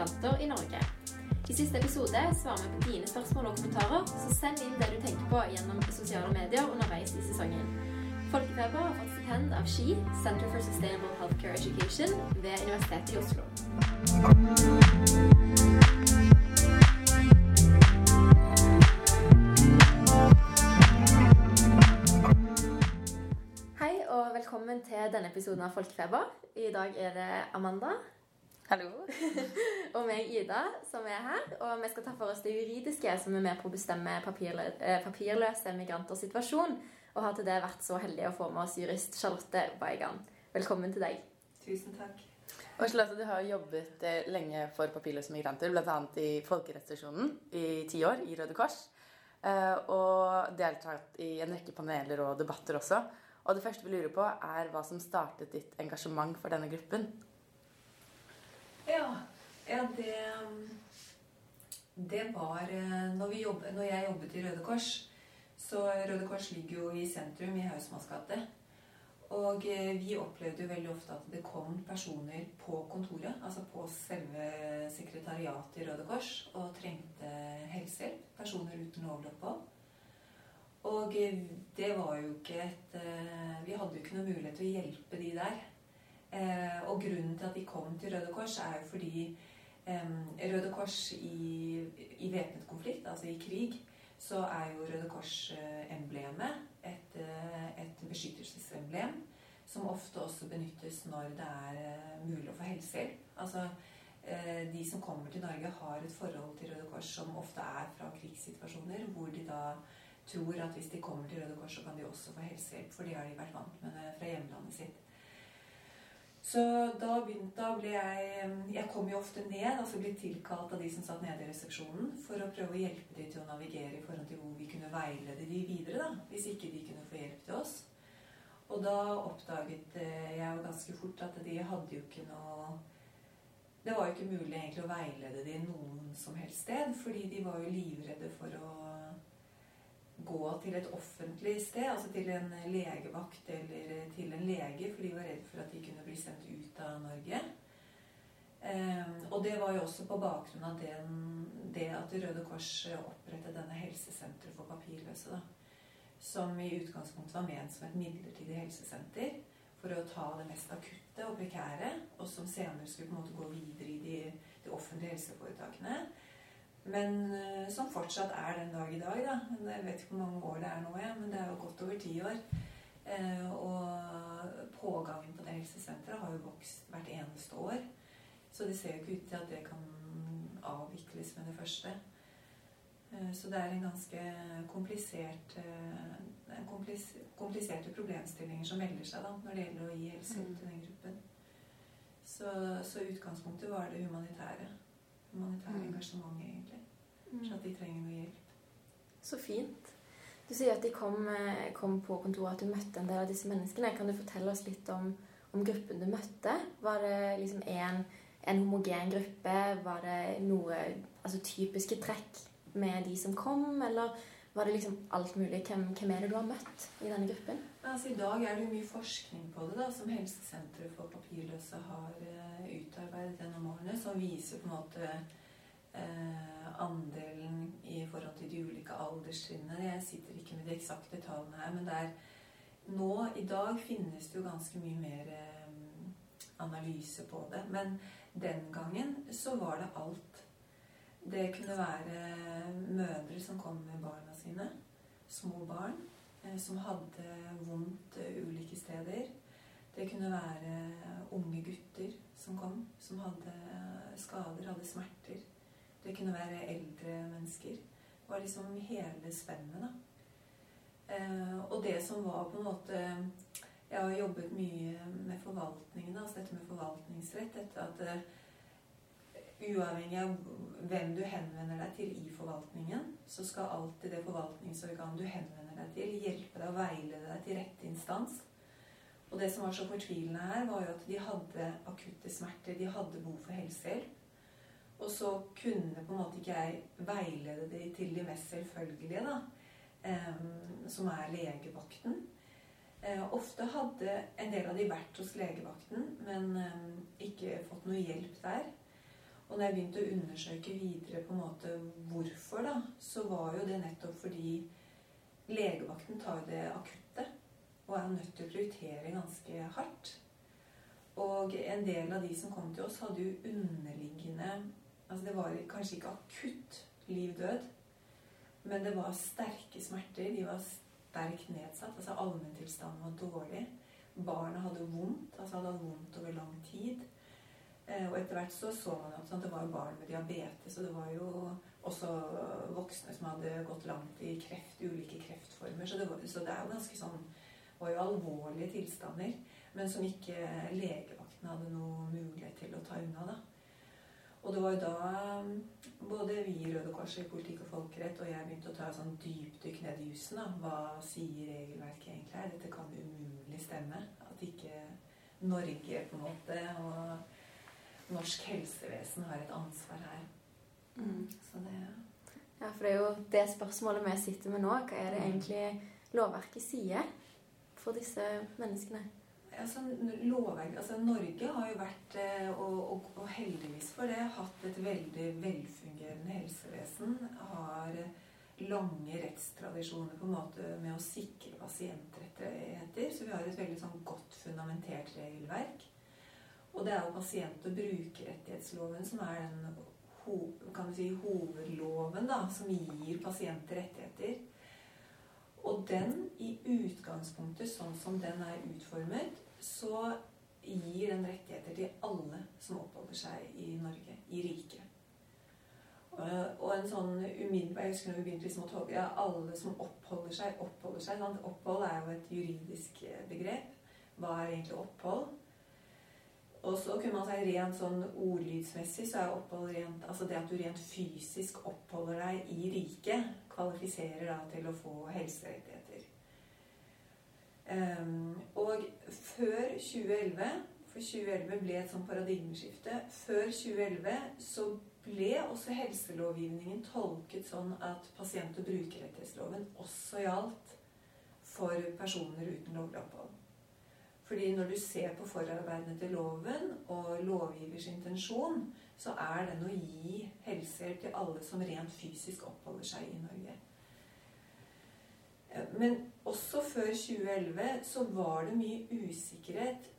migranter i Norge. I siste episode svarer vi på dine spørsmål og kommentarer, så send inn det du tenker på gjennom sosiale medier underveis i sesongen. Folkefeber har fått stipend av SKI, Center for Sustainable Healthcare Education, ved Universitetet i Oslo. Hei og velkommen til denne episoden av Folkefeber. I dag er det Amanda Hallo. og meg, Ida, som er her. Og vi skal ta for oss det juridiske som er med på å bestemme papirlø eh, papirløse migranters situasjon. Og har til det vært så heldig å få med oss jurist Charlotte Weigan. Velkommen til deg. Tusen takk. Og Charlotte, du har jobbet eh, lenge for papirløse migranter, bl.a. i Folkerettsstasjonen i ti år i Røde Kors. eh, Og deltatt i en rekke paneler og debatter også. Og det første vi lurer på, er hva som startet ditt engasjement for denne gruppen. Ja, ja det Det var eh, når, vi jobb, når jeg jobbet i Røde Kors. Så Røde Kors ligger jo i sentrum i Hausmanns gate. Og eh, vi opplevde jo veldig ofte at det kom personer på kontoret, altså på selve sekretariatet i Røde Kors, og trengte helsehjelp. Personer uten lovlig opphold. Og eh, det var jo ikke et Vi hadde jo ikke noe mulighet til å hjelpe de der. Eh, og grunnen til at de kom til Røde Kors, er jo fordi eh, Røde Kors i, i væpnet konflikt, altså i krig, så er jo Røde Kors-emblemet et, eh, et beskyttelsesemblem som ofte også benyttes når det er eh, mulig å få helsehjelp. Altså, eh, de som kommer til Norge, har et forhold til Røde Kors som ofte er fra krigssituasjoner, hvor de da tror at hvis de kommer til Røde Kors, så kan de også få helsehjelp, for det har de vært vant med fra hjemlandet sitt. Så da begynte da ble jeg Jeg kom jo ofte ned, altså ble tilkalt av de som satt nede i resepsjonen, for å prøve å hjelpe dem til å navigere i forhold til hvor vi kunne veilede de videre, da, hvis ikke de kunne få hjelp til oss. Og da oppdaget eh, jeg jo ganske fort at de hadde jo ikke noe Det var jo ikke mulig egentlig å veilede de noen som helst sted, fordi de var jo livredde for å gå til et offentlig sted, altså til en legevakt eller til en lege, for de var redd for at de kunne bli sendt ut av Norge. Um, og det var jo også på bakgrunn av den, det at Røde Kors opprettet denne helsesenteret for papirløse. da som i utgangspunktet var ment som et midlertidig helsesenter for å ta det mest akutte og prekære, og som senere skulle på en måte gå videre i de, de offentlige helseforetakene. Men uh, som fortsatt er den dag i dag. da. Jeg vet ikke hvor mange år det er nå, ja, men det er jo godt over ti år. Uh, og pågangen på det helsesenteret har jo vokst hvert eneste år. Så det ser jo ikke ut til at det kan avvikles med det første. Eh, Så det er en ganske komplisert eh, kompliserte problemstillinger som melder seg da, når det gjelder å gi helsehjelp til den gruppen. Så, så utgangspunktet var det humanitære. Humanitære Mm. engasjementet, egentlig. Så at de trenger noe hjelp. Så fint. Du sier at de kom, eh, kom på kontoret, at du møtte en del av disse menneskene. Kan du fortelle oss litt om, om gruppen du møtte? Var det liksom en, en homogen gruppe? Var det noe altså typiske trekk med de som kom, eller var det liksom alt mulig? Hvem, hvem er det du har møtt i denne gruppen? Altså, I dag er det mye forskning på det, da, som Helsesenteret for papirløse har eh, utarbeidet gjennom årene, som viser på en måte eh, andelen i forhold til de ulike alderstrinnene. Jeg sitter ikke med de eksakte tallene her, men det er nå i dag finnes det jo ganske mye mer eh, analyse på det. Men den gangen så var det alt. Det kunne være mødre som kom med barna sine, små barn, eh, som hadde vondt ulike steder. Det kunne være unge gutter som kom, som hadde skader, hadde smerter. Det kunne være eldre mennesker. Det var liksom hele spennet, da. Eh, og det som var på en måte Jeg har jobbet mye med forvaltningen, altså dette med forvaltningsrett. Dette at eh, uavhengig av hvem du henvender deg til i forvaltningen, så skal alltid det forvaltningsorganet du henvender deg til, hjelpe deg og veilede deg til rette instans. Og det som var så fortvilende her, var jo at de hadde akutte smerter, de hadde behov for helsehjelp. Og så kunne på en måte ikke jeg veilede de til de mest selvfølgelige, da, em, som er legevakten. Eh, ofte hadde en del av de vært hos legevakten, men eh, ikke fått noe hjelp der. Og når jeg begynte å undersøke videre på en måte hvorfor, da, så var jo det nettopp fordi legevakten tar det akutte og er nødt til å prioritere ganske hardt. Og en del av de som kom til oss, hadde jo underliggende Altså det var kanskje ikke akutt liv-død, men det var sterke smerter. De var sterkt nedsatt. altså Allmenntilstanden var dårlig. Barna hadde vondt, altså hadde hatt vondt over lang tid. Eh, og etter hvert så så man at det var barn med diabetes, og det var jo også voksne som hadde gått langt i kreft, ulike kreftformer. Så det, var, så det er jo ganske sånn var jo alvorlige tilstander, men som ikke legevakten hadde noe mulighet til å ta unna. da. Og det var jo da um, både vi i Røde Kors i politikk og folkerett og jeg begynte å ta sånn dypdykk ned i jussen. Hva sier regelverket egentlig her? Dette kan umulig stemme. At ikke Norge på en måte og norsk helsevesen har et ansvar her. Mm. Så det Ja, for det er jo det spørsmålet vi sitter med nå. Hva er det egentlig lovverket sier for disse menneskene? Altså, lovverk, altså, Norge har jo vært, eh, og, og, og, heldigvis for det, hatt et veldig velfungerende helsevesen. Har lange rettstradisjoner på en måte med å sikre pasientrettigheter. Så vi har et veldig sånn godt fundamentert regelverk. Og det er jo pasient- og brukerrettighetsloven som er den kan si, hovedloven da, som gir pasienter rettigheter. Og den, i utgangspunktet sånn som den er utformet, så gir den rettigheter til alle som oppholder seg i Norge, i riket. Og en sånn umiddelbar Jeg husker når vi begynte liksom å tolke ja, alle som oppholder seg, oppholder seg. Sant? Opphold er jo et juridisk eh, begrep. Hva er egentlig opphold? Og så kunne man si rent sånn ordlydsmessig så er opphold rent Altså det at du rent fysisk oppholder deg i riket, kvalifiserer da til å få helserettigheter. Um, og før 2011 For 2011 ble et sånt paradigmeskifte. Før 2011 så ble også helselovgivningen tolket sånn at pasient- og brukerrettighetsloven også gjaldt for personer uten lovlig opphold. Fordi når du ser på forarbeidene til loven og lovgivers intensjon, så er den å gi helsehjelp til alle som rent fysisk oppholder seg i Norge. Men også før 2011 så var det mye usikkerhet,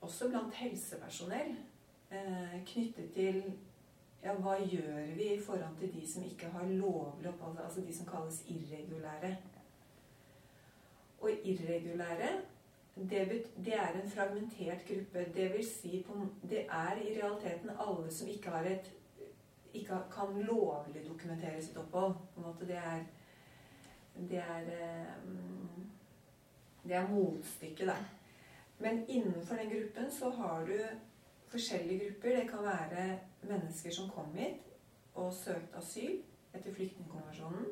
også blant helsepersonell, eh, knyttet til ja, hva gjør vi i forhold til de som ikke har lovlig opphold, altså de som kalles irregulære. Og irregulære, det, det, er en fragmentert gruppe. Det vil si på, det er i realiteten alle som ikke, har et, ikke kan lovlig dokumentere sitt opphold. På en måte det er det er, eh, det er motstykket, da. Men innenfor den gruppen så har du forskjellige grupper. Det kan være mennesker som kom hit og søkte asyl etter flyktningkonvensjonen.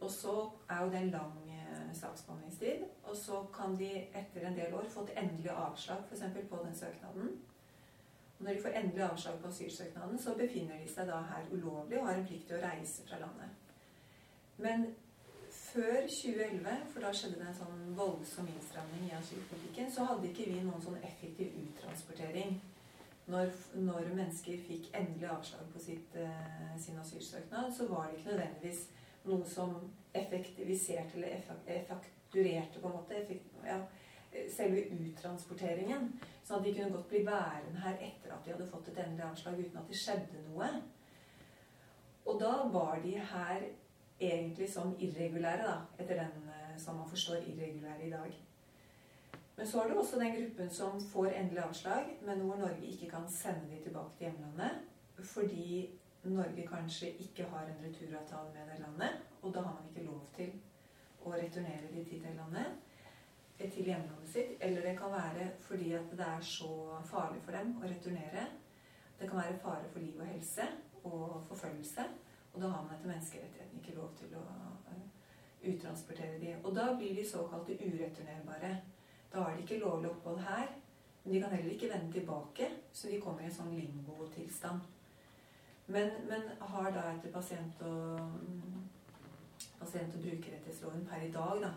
Og så er jo det en lang saksbehandlingstid. Og så kan de etter en del år få et endelig avslag f.eks. på den søknaden. Og når de får endelig avslag på asylsøknaden, så befinner de seg da her ulovlig og har en plikt til å reise fra landet. Men før 2011, for da skjedde det en sånn voldsom innstramning i asylpolitikken, så hadde ikke vi noen sånn effektiv uttransportering. Når, når mennesker fikk endelig avslag på sitt, uh, sin asylsøknad, så var det ikke nødvendigvis noe som effektiviserte eller effakturerte på en måte effekt, ja, selve uttransporteringen. Sånn at de kunne godt bli værende her etter at de hadde fått et endelig avslag uten at det skjedde noe. Og da var de her egentlig som irregulære, da, etter den eh, som man forstår irregulære i dag. Men så er det også den gruppen som får endelig avslag, men hvor Norge ikke kan sende dem tilbake til hjemlandet fordi Norge kanskje ikke har en returavtale med det landet, og da har man ikke lov til å returnere de til det landet, eh, til hjemlandet sitt. Eller det kan være fordi at det er så farlig for dem å returnere. Det kan være fare for liv og helse og forfølgelse. Og da har man etter menneskerettighetene ikke lov til å uh, uttransportere de. Og da blir de såkalte ureturnerbare. Da har de ikke lovlig opphold her, men de kan heller ikke vende tilbake, så de kommer i en sånn limbo-tilstand. Men, men, har da etter pasient- og, pasient og brukerrettighetsloven per i dag da,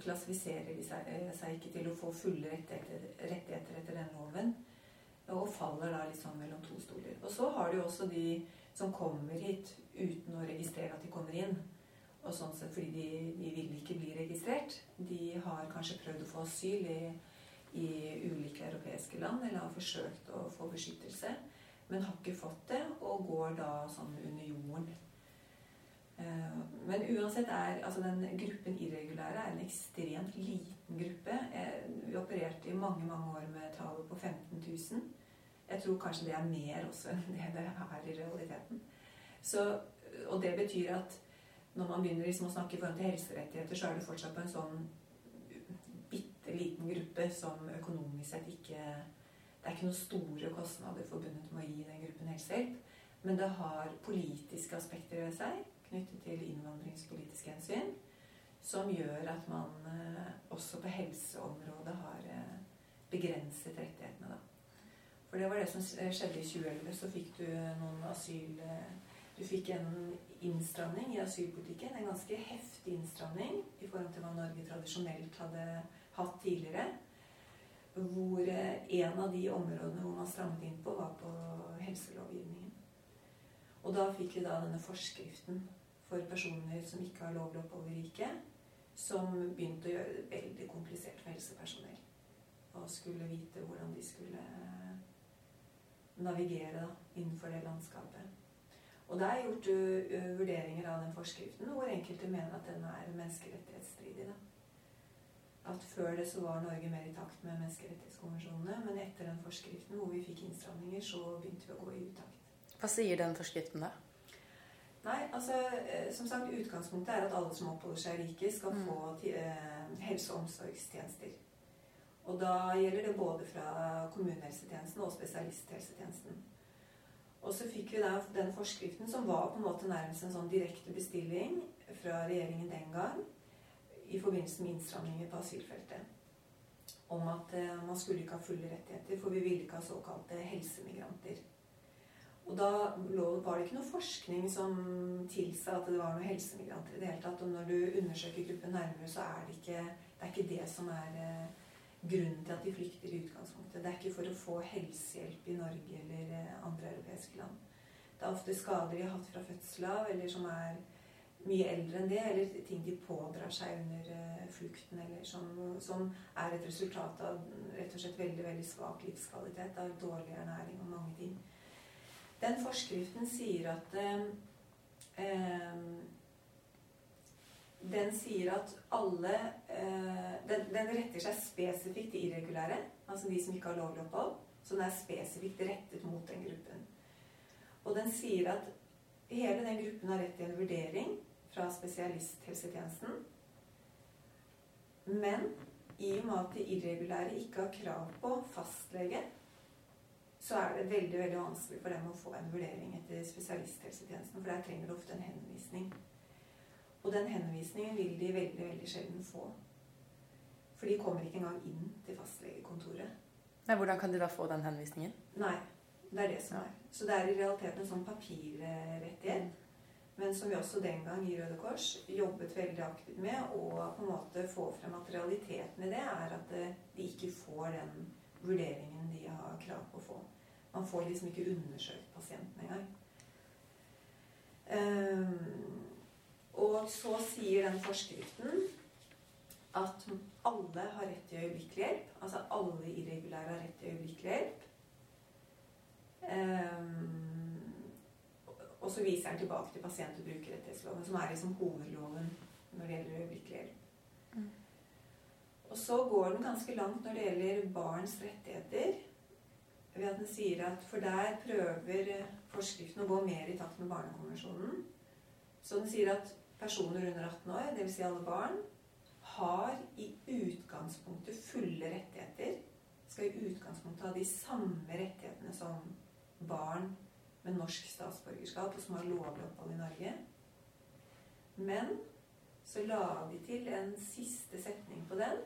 klassifiserer de seg, eh, seg ikke til å få fulle rettigheter, rettigheter etter denne loven. Og faller da liksom mellom to stoler. Og så har du også de som kommer hit uten å registrere at de kommer inn. Og sånn sett fordi de, de vil ikke bli registrert. De har kanskje prøvd å få asyl i, i ulike europeiske land, eller har forsøkt å få beskyttelse, men har ikke fått det, og går da sånn under jorden Eh, men uansett er altså den gruppen irregulære er en ekstremt liten gruppe. Vi opererte i mange mange år med tallet på 15 000. Jeg tror kanskje det er mer også enn det det er i realiteten. Så, og det betyr at når man begynner liksom å snakke i forhold til helserettigheter, så er det fortsatt på en sånn bitte liten gruppe som økonomisk sett ikke Det er ikke noen store kostnader forbundet med å gi den gruppen helsehjelp, men det har politiske aspekter ved seg knyttet til innvandringspolitiske hensyn, som gjør at man eh, også på helseområdet har eh, begrenset rettighetene. Da. For det var det som skjedde i 2011. Så fikk du noen asyl... Eh, du fikk en innstramning i asylpolitikken. En ganske heftig innstramning i forhold til hva Norge tradisjonelt hadde hatt tidligere. Hvor en av de områdene hvor man strammet inn på, var på helselovgivningen. Og da fikk vi da denne forskriften for personer som ikke har lovlig opphold i riket, som begynte å gjøre det veldig komplisert for helsepersonell. Og skulle vite hvordan de skulle navigere da, innenfor det landskapet. Og det er gjort uh, vurderinger av den forskriften hvor enkelte mener at den er menneskerettighetsstridig. da. At før det så var Norge mer i takt med menneskerettighetskonvensjonene, men etter den forskriften hvor vi fikk innstramninger, så begynte vi å gå i utakt. Hva sier den forskriften, da? Nei, altså eh, som sagt, Utgangspunktet er at alle som oppholder seg i riket, skal mm. få eh, helse- og omsorgstjenester. Og da gjelder det både fra kommunehelsetjenesten og spesialisthelsetjenesten. Og så fikk vi den forskriften som var på en måte nærmest en sånn direkte bestilling fra regjeringen den gang i forbindelse med innstramninger på asylfeltet. Om at eh, man skulle ikke ha fulle rettigheter, for vi ville ikke ha såkalte helsemigranter. Og da var det ikke noe forskning som tilsa at det var noen helsemigranter i det hele tatt. Og når du undersøker gruppen nærmere, så er det ikke det, er ikke det som er eh, grunnen til at de flykter i utgangspunktet. Det er ikke for å få helsehjelp i Norge eller eh, andre europeiske land. Det er ofte skader de har hatt fra fødsel av, eller som er mye eldre enn det, eller ting de pådrar seg under uh, flukten, eller som, som, er et resultat av rett og slett veldig veldig svak livskvalitet, av dårlig ernæring og mange ting. Den forskriften sier at eh, Den sier at alle eh, den, den, retter seg spesifikt til irregulære, altså de som ikke har lovlig opphold. Så den er spesifikt rettet mot den gruppen. Og den sier at hele den gruppen har rett til en vurdering fra spesialisthelsetjenesten. Men i og med at de irregulære ikke har krav på fastlege, så er det veldig veldig vanskelig for dem å få en vurdering etter spesialisthelsetjenesten. For der trenger de ofte en henvisning. Og den henvisningen vil de veldig veldig sjelden få. For de kommer ikke engang inn til fastlegekontoret. Nei, Hvordan kan de da få den henvisningen? Nei, det er det som er. Så det er i realiteten en sånn papirrettighet. Men som vi også den gang i Røde Kors jobbet veldig aktivt med å på en måte få frem at realiteten i det er at de ikke får den vurderingen de har krav på å få. Man får liksom ikke undersøkt pasienten engang. Um, og så sier den forskriften at alle har rett til øyeblikkelig hjelp. Altså alle irregulære har rett til øyeblikkelig hjelp. Um, og så viser den tilbake til pasient- og brukerrettighetsloven, som er liksom hovedloven når det gjelder øyeblikkelig hjelp. Mm. Og så går den ganske langt når det gjelder barns rettigheter ved at den sier at For der prøver forskriften å gå mer i takt med Barnekonvensjonen. Så den sier at personer under 18 år, dvs. Si alle barn, har i utgangspunktet fulle rettigheter. Skal i utgangspunktet ha de samme rettighetene som barn med norsk statsborgerskap og som har lovlig opphold i Norge. Men så la de til en siste setning på den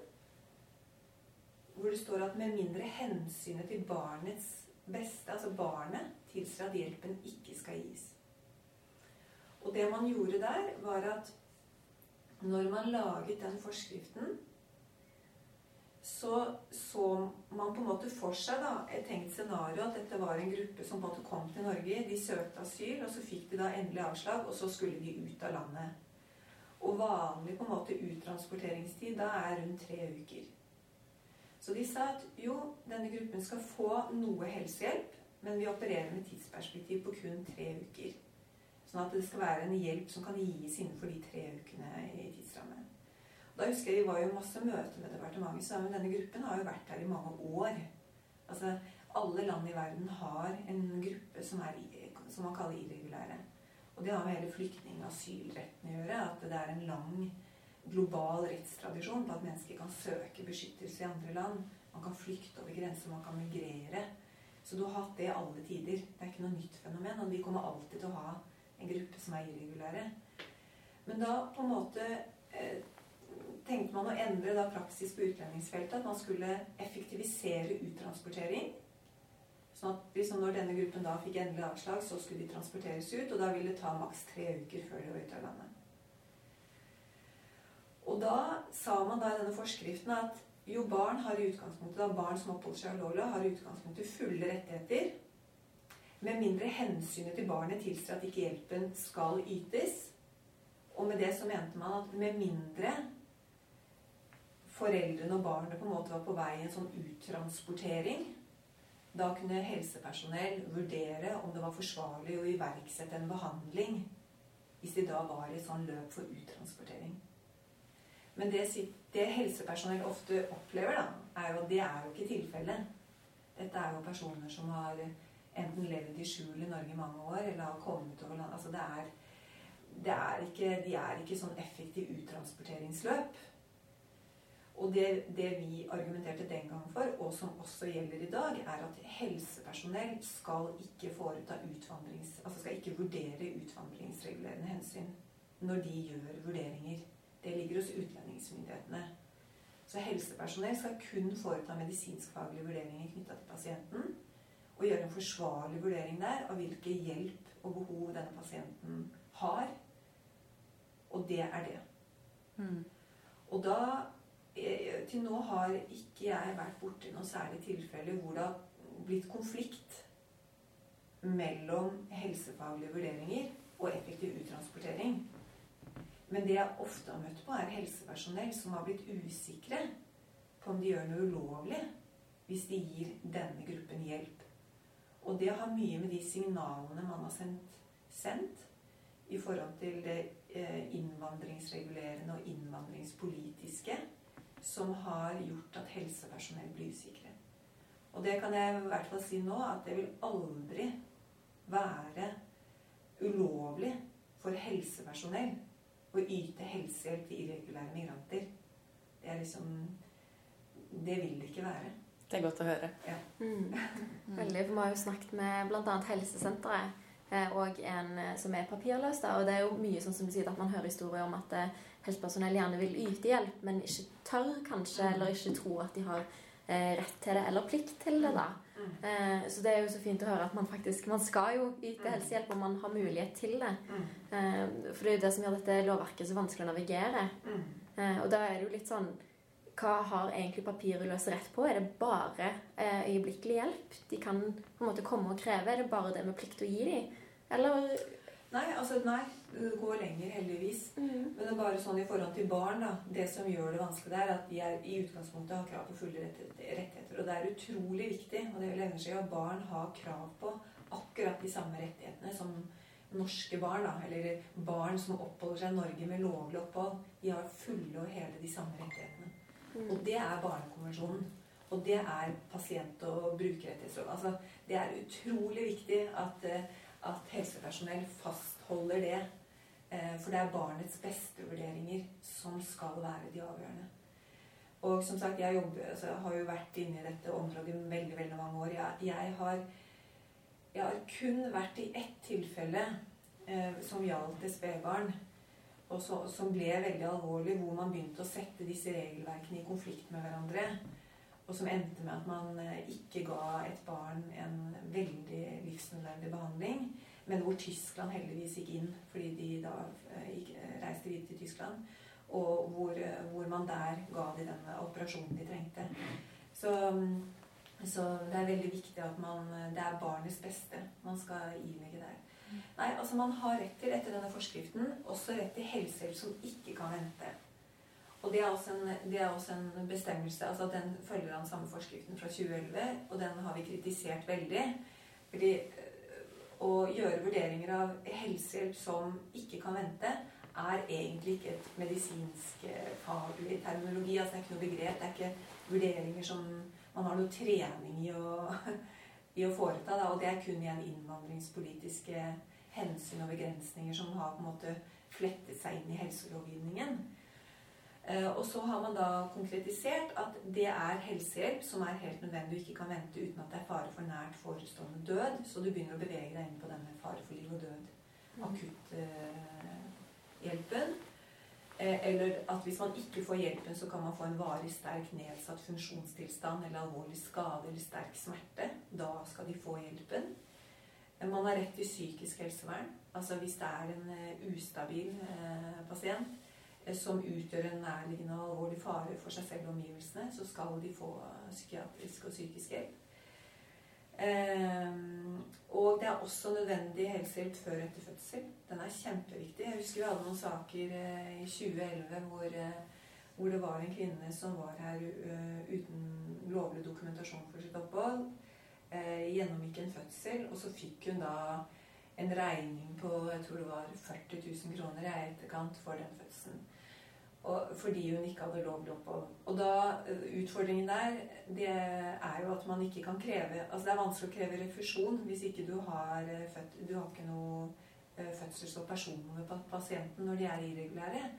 hvor det står at med mindre hensynet til barnets beste, altså barnet, tilsier at hjelpen ikke skal gis. Og det man gjorde der, var at når man laget den forskriften, så så man på en måte for seg da, et tenkt scenario at dette var en gruppe som på en måte kom til Norge. De søkte asyl, og så fikk de da endelig avslag, og så skulle de ut av landet. Og vanlig på en måte uttransporteringstid da er rundt tre uker. Så de sa at jo, denne gruppen skal få noe helsehjelp, men vi opererer med tidsperspektiv på kun tre uker. Sånn at det skal være en hjelp som kan gis innenfor de tre ukene i tidsramme. Da husker jeg Vi var jo masse møter med departementet så Denne gruppen har jo vært her i mange år. Altså, Alle land i verden har en gruppe som, er, som man kaller irregulære. Og det har med hele flyktning- og asylretten å gjøre. At det er en lang global rettstradisjon på at mennesker kan søke beskyttelse i andre land. Man kan flykte over grenser, man kan migrere. Så du har hatt det i alle tider. Det er ikke noe nytt fenomen. Og vi kommer alltid til å ha en gruppe som er irregulære. Men da på en måte eh, tenkte man å endre da praksis på utlendingsfeltet. At man skulle effektivisere uttransportering. Sånn at liksom når denne gruppen da fikk endelig avslag, så skulle de transporteres ut. Og da ville det ta maks tre uker før de var ute av landet. Og da sa man da i denne forskriften at jo, barn har i utgangspunktet, da barn som oppholder seg ulovlig, har i utgangspunktet fulle rettigheter. Med mindre hensynet til barnet tilsier at ikke hjelpen skal ytes. Og med det så mente man at med mindre foreldrene og barnet på en måte var på vei i en sånn uttransportering, da kunne helsepersonell vurdere om det var forsvarlig å iverksette en behandling hvis de da var i sånn løp for uttransportering. Men det, det, helsepersonell ofte opplever, da, er jo at det er jo ikke tilfellet. Dette er jo personer som har enten levd i skjul i Norge i mange år, eller har kommet over land Altså det er, det er ikke, De er ikke sånn effektiv uttransporteringsløp. Og det, det, vi argumenterte den gang for, og som også gjelder i dag, er at helsepersonell skal ikke foreta utvandrings... Altså skal ikke vurdere utvandringsregulerende hensyn når de gjør vurderinger. Det ligger hos utlendingsmyndighetene. Så helsepersonell skal kun foreta medisinskfaglige vurderinger knytta til pasienten. Og gjøre en forsvarlig vurdering der av hvilke hjelp og behov denne pasienten har. Og det er det. Mm. Og da Til nå har ikke jeg vært borti noe særlig tilfelle hvor det har blitt konflikt mellom helsefaglige vurderinger og effektiv uttransportering. Men det jeg ofte har møtt på, er helsepersonell som har blitt usikre på om de gjør noe ulovlig hvis de gir denne gruppen hjelp. Og det har mye med de signalene man har sendt, sendt i forhold til det eh, innvandringsregulerende og innvandringspolitiske som har gjort at helsepersonell blir usikre. Og det kan jeg i hvert fall si nå, at det vil aldri være ulovlig for helsepersonell å yte helsehjelp til irregulære migranter. Det er liksom Det vil det ikke være. Det er godt å høre. Ja. Mm. Veldig. For vi har jo snakket med bl.a. Helsesenteret og en eh, som er papirløs. Og det er jo mye sånn som du sier, at man hører historier om at eh, helsepersonell gjerne vil yte hjelp, men ikke tør kanskje, mm. eller ikke tror at de har rett til det, eller plikt til det. da. Eh, så det er jo så fint å høre at man faktisk Man skal jo yte mm. helsehjelp om man har mulighet til det. Mm. Eh, for det er jo det som gjør dette lovverket så vanskelig å navigere. Mm. Eh, og da er det jo litt sånn Hva har egentlig papirløse rett på? Er det bare eh, øyeblikkelig hjelp de kan på en måte komme og kreve? Er det bare det med plikt å gi dem? Eller Nei, altså nei. Det går lenger, heldigvis. Mm. Men det er bare sånn i forhold til barn, da. Det som gjør det vanskelig er at de er, i utgangspunktet har krav på fulle rettigheter. Og det er utrolig viktig, og det lønner seg at barn har krav på akkurat de samme rettighetene som norske barn, da, eller barn som oppholder seg i Norge med lovlig opphold. De har fulle og hele de samme rettighetene. Mm. Og det er Barnekonvensjonen. Og det er pasient- og brukerrettighetsloven. Altså, det er utrolig viktig at eh, at helsepersonell fastholder det. Eh, for det er barnets beste vurderinger som skal være de avgjørende. Og som sagt, jeg jobber, altså, har jo vært inne i dette området i veldig veldig mange år. Jeg, jeg, har, jeg har, kun vært i ett tilfelle eh, som gjaldt et spedbarn. Og som ble veldig alvorlig, hvor man begynte å sette disse regelverkene i konflikt med hverandre. Og som endte med at man eh, ikke ga et barn en veldig livsnødvendig behandling. Men hvor Tyskland heldigvis gikk inn fordi de da eh, gikk, eh, reiste videre til Tyskland. og hvor, hvor, man der ga de den operasjonen de trengte. Så, så, det er veldig viktig at man Det er barnets beste man skal ilegge der. Nei, altså Man har rett til, etter denne forskriften, også rett til helsehjelp som ikke kan vente. Og det er, en, det er også en bestemmelse altså Den følger den samme forskriften fra 2011, og den har vi kritisert veldig. Fordi øh, å gjøre vurderinger av helsehjelp som ikke kan vente, er egentlig ikke et medisinsk øh, faglig terminologi. altså Det er ikke noe begrep. Det er ikke vurderinger som man har noe trening i å, i å foreta. Da, og det er kun igjen innvandringspolitiske hensyn og begrensninger som har på en måte flettet seg inn i helselovgivningen. Eh, og så har man da konkretisert at det er helsehjelp som er helt nødvendig og ikke kan vente uten at det er fare for nært forestående død. Så du begynner å bevege deg inn på denne fare for liv og død. Mm. Akutthjelpen. Eh, eller at hvis man ikke får hjelpen, så kan man få en varig sterk nedsatt funksjonstilstand eller alvorlig skade eller sterk smerte. Da skal de få hjelpen. Eh, man har rett til psykisk helsevern. Altså hvis det er en ustabil pasient Eh, som utgjør en nærliggende og alvorlig fare for seg selv og omgivelsene, så skal de få psykiatrisk og psykisk hjelp. Um, og det er også nødvendig helsehjelp før etter fødsel. Den er kjempeviktig. Jeg husker vi hadde noen saker i 2011 hvor, hvor, det var en kvinne som var her uten lovlig dokumentasjon for sitt opphold. gjennomgikk en fødsel, og så fikk hun da en regning på jeg tror det var 40 000 kroner i etterkant for den fødselen. Og, fordi hun ikke hadde lovlig opphold. Og da, eh, Utfordringen der det er jo at man ikke kan kreve altså Det er vanskelig å kreve refusjon hvis ikke du har eh, født, du har ikke noe eh, fødsels- og personnummer på pasienten når de er irregulære.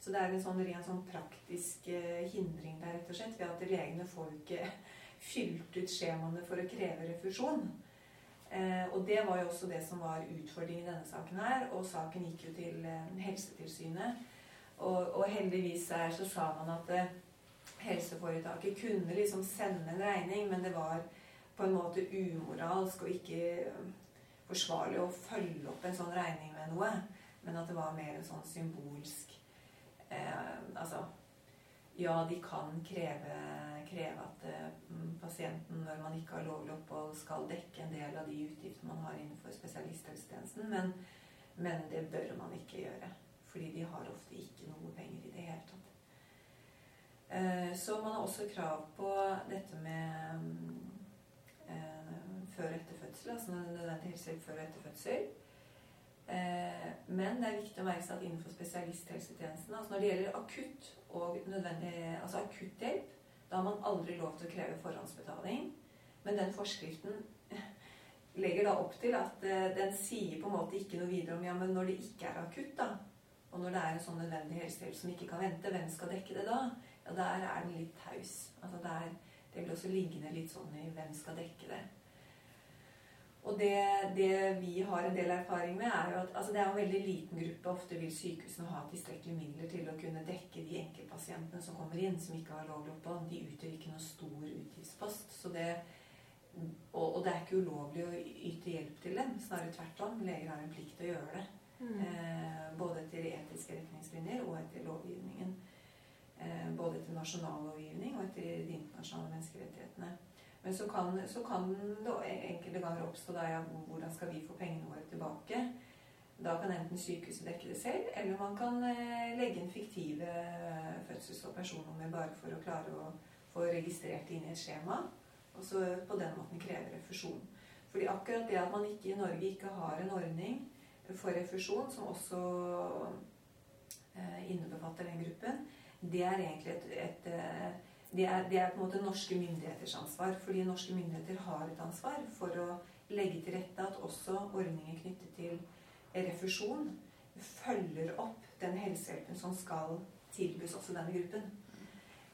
Så det er en sånn ren sånn praktisk hindring der, rett og slett, ved at legene får ikke fylt ut skjemaene for å kreve refusjon. Eh, og det var jo også det som var utfordringen i denne saken her. Og saken gikk jo til Helsetilsynet. Og, og, heldigvis her så sa man at eh, helseforetaket kunne liksom sende en regning, men det var på en måte umoralsk og ikke eh, forsvarlig å følge opp en sånn regning med noe. Men at det var mer en sånn symbolsk eh, Altså Ja, de kan kreve, kreve at eh, pasienten, når man ikke har lovlig opphold, skal dekke en del av de utgiftene man har innenfor spesialisthelsetjenesten, men, men det bør man ikke gjøre. Fordi de har ofte ikke noe penger i det hele tatt. Eh, så man har også krav på dette med eh, før og etter fødsel, altså nødvendig helsehjelp før og etter fødsel. Eh, men det er viktig å merke seg at innenfor spesialisthelsetjenesten, altså når det gjelder akutt og nødvendig, altså akutthjelp, da har man aldri lov til å kreve forhåndsbetaling. Men den forskriften legger da opp til at den sier på en måte ikke noe videre om ja, men når det ikke er akutt, da, og når det er en sånn nødvendig helsehjelp som ikke kan vente, hvem skal dekke det da? Ja, der er den litt taus. Altså der, det blir også liggende litt sånn i hvem skal dekke det. Og det, det, vi har en del erfaring med, er jo at altså det er en veldig liten gruppe. Ofte vil sykehusene ha tilstrekkelige midler til å kunne dekke de enkeltpasientene som kommer inn, som ikke har lovlig opphold. De utgjør ikke noe stor utgiftspost. Det, og, og, det er ikke ulovlig å yte hjelp til dem. Snarere tvert om. Leger har en plikt til å gjøre det. Mm. Eh, både etter etiske retningslinjer og etter lovgivningen. Eh, både etter nasjonal lovgivning og etter de internasjonale menneskerettighetene. Men så kan, så kan det enkelte ganger oppstå da ja, hvordan skal vi få pengene våre tilbake. Da kan enten sykehuset dekke det selv, eller man kan eh, legge inn fiktive fødsels- og personnummer bare for å klare å få registrert det inn i et skjema. Og så på den måten kreve refusjon. Fordi akkurat det at man ikke i Norge ikke har en ordning for refusjon, som også eh, innebefatter den gruppen, det er egentlig et, et eh, det, er, det er, på en måte norske myndigheters ansvar. Fordi norske myndigheter har et ansvar for å legge til rette at også ordninger knyttet til refusjon følger opp den helsehjelpen som skal tilbys også denne gruppen.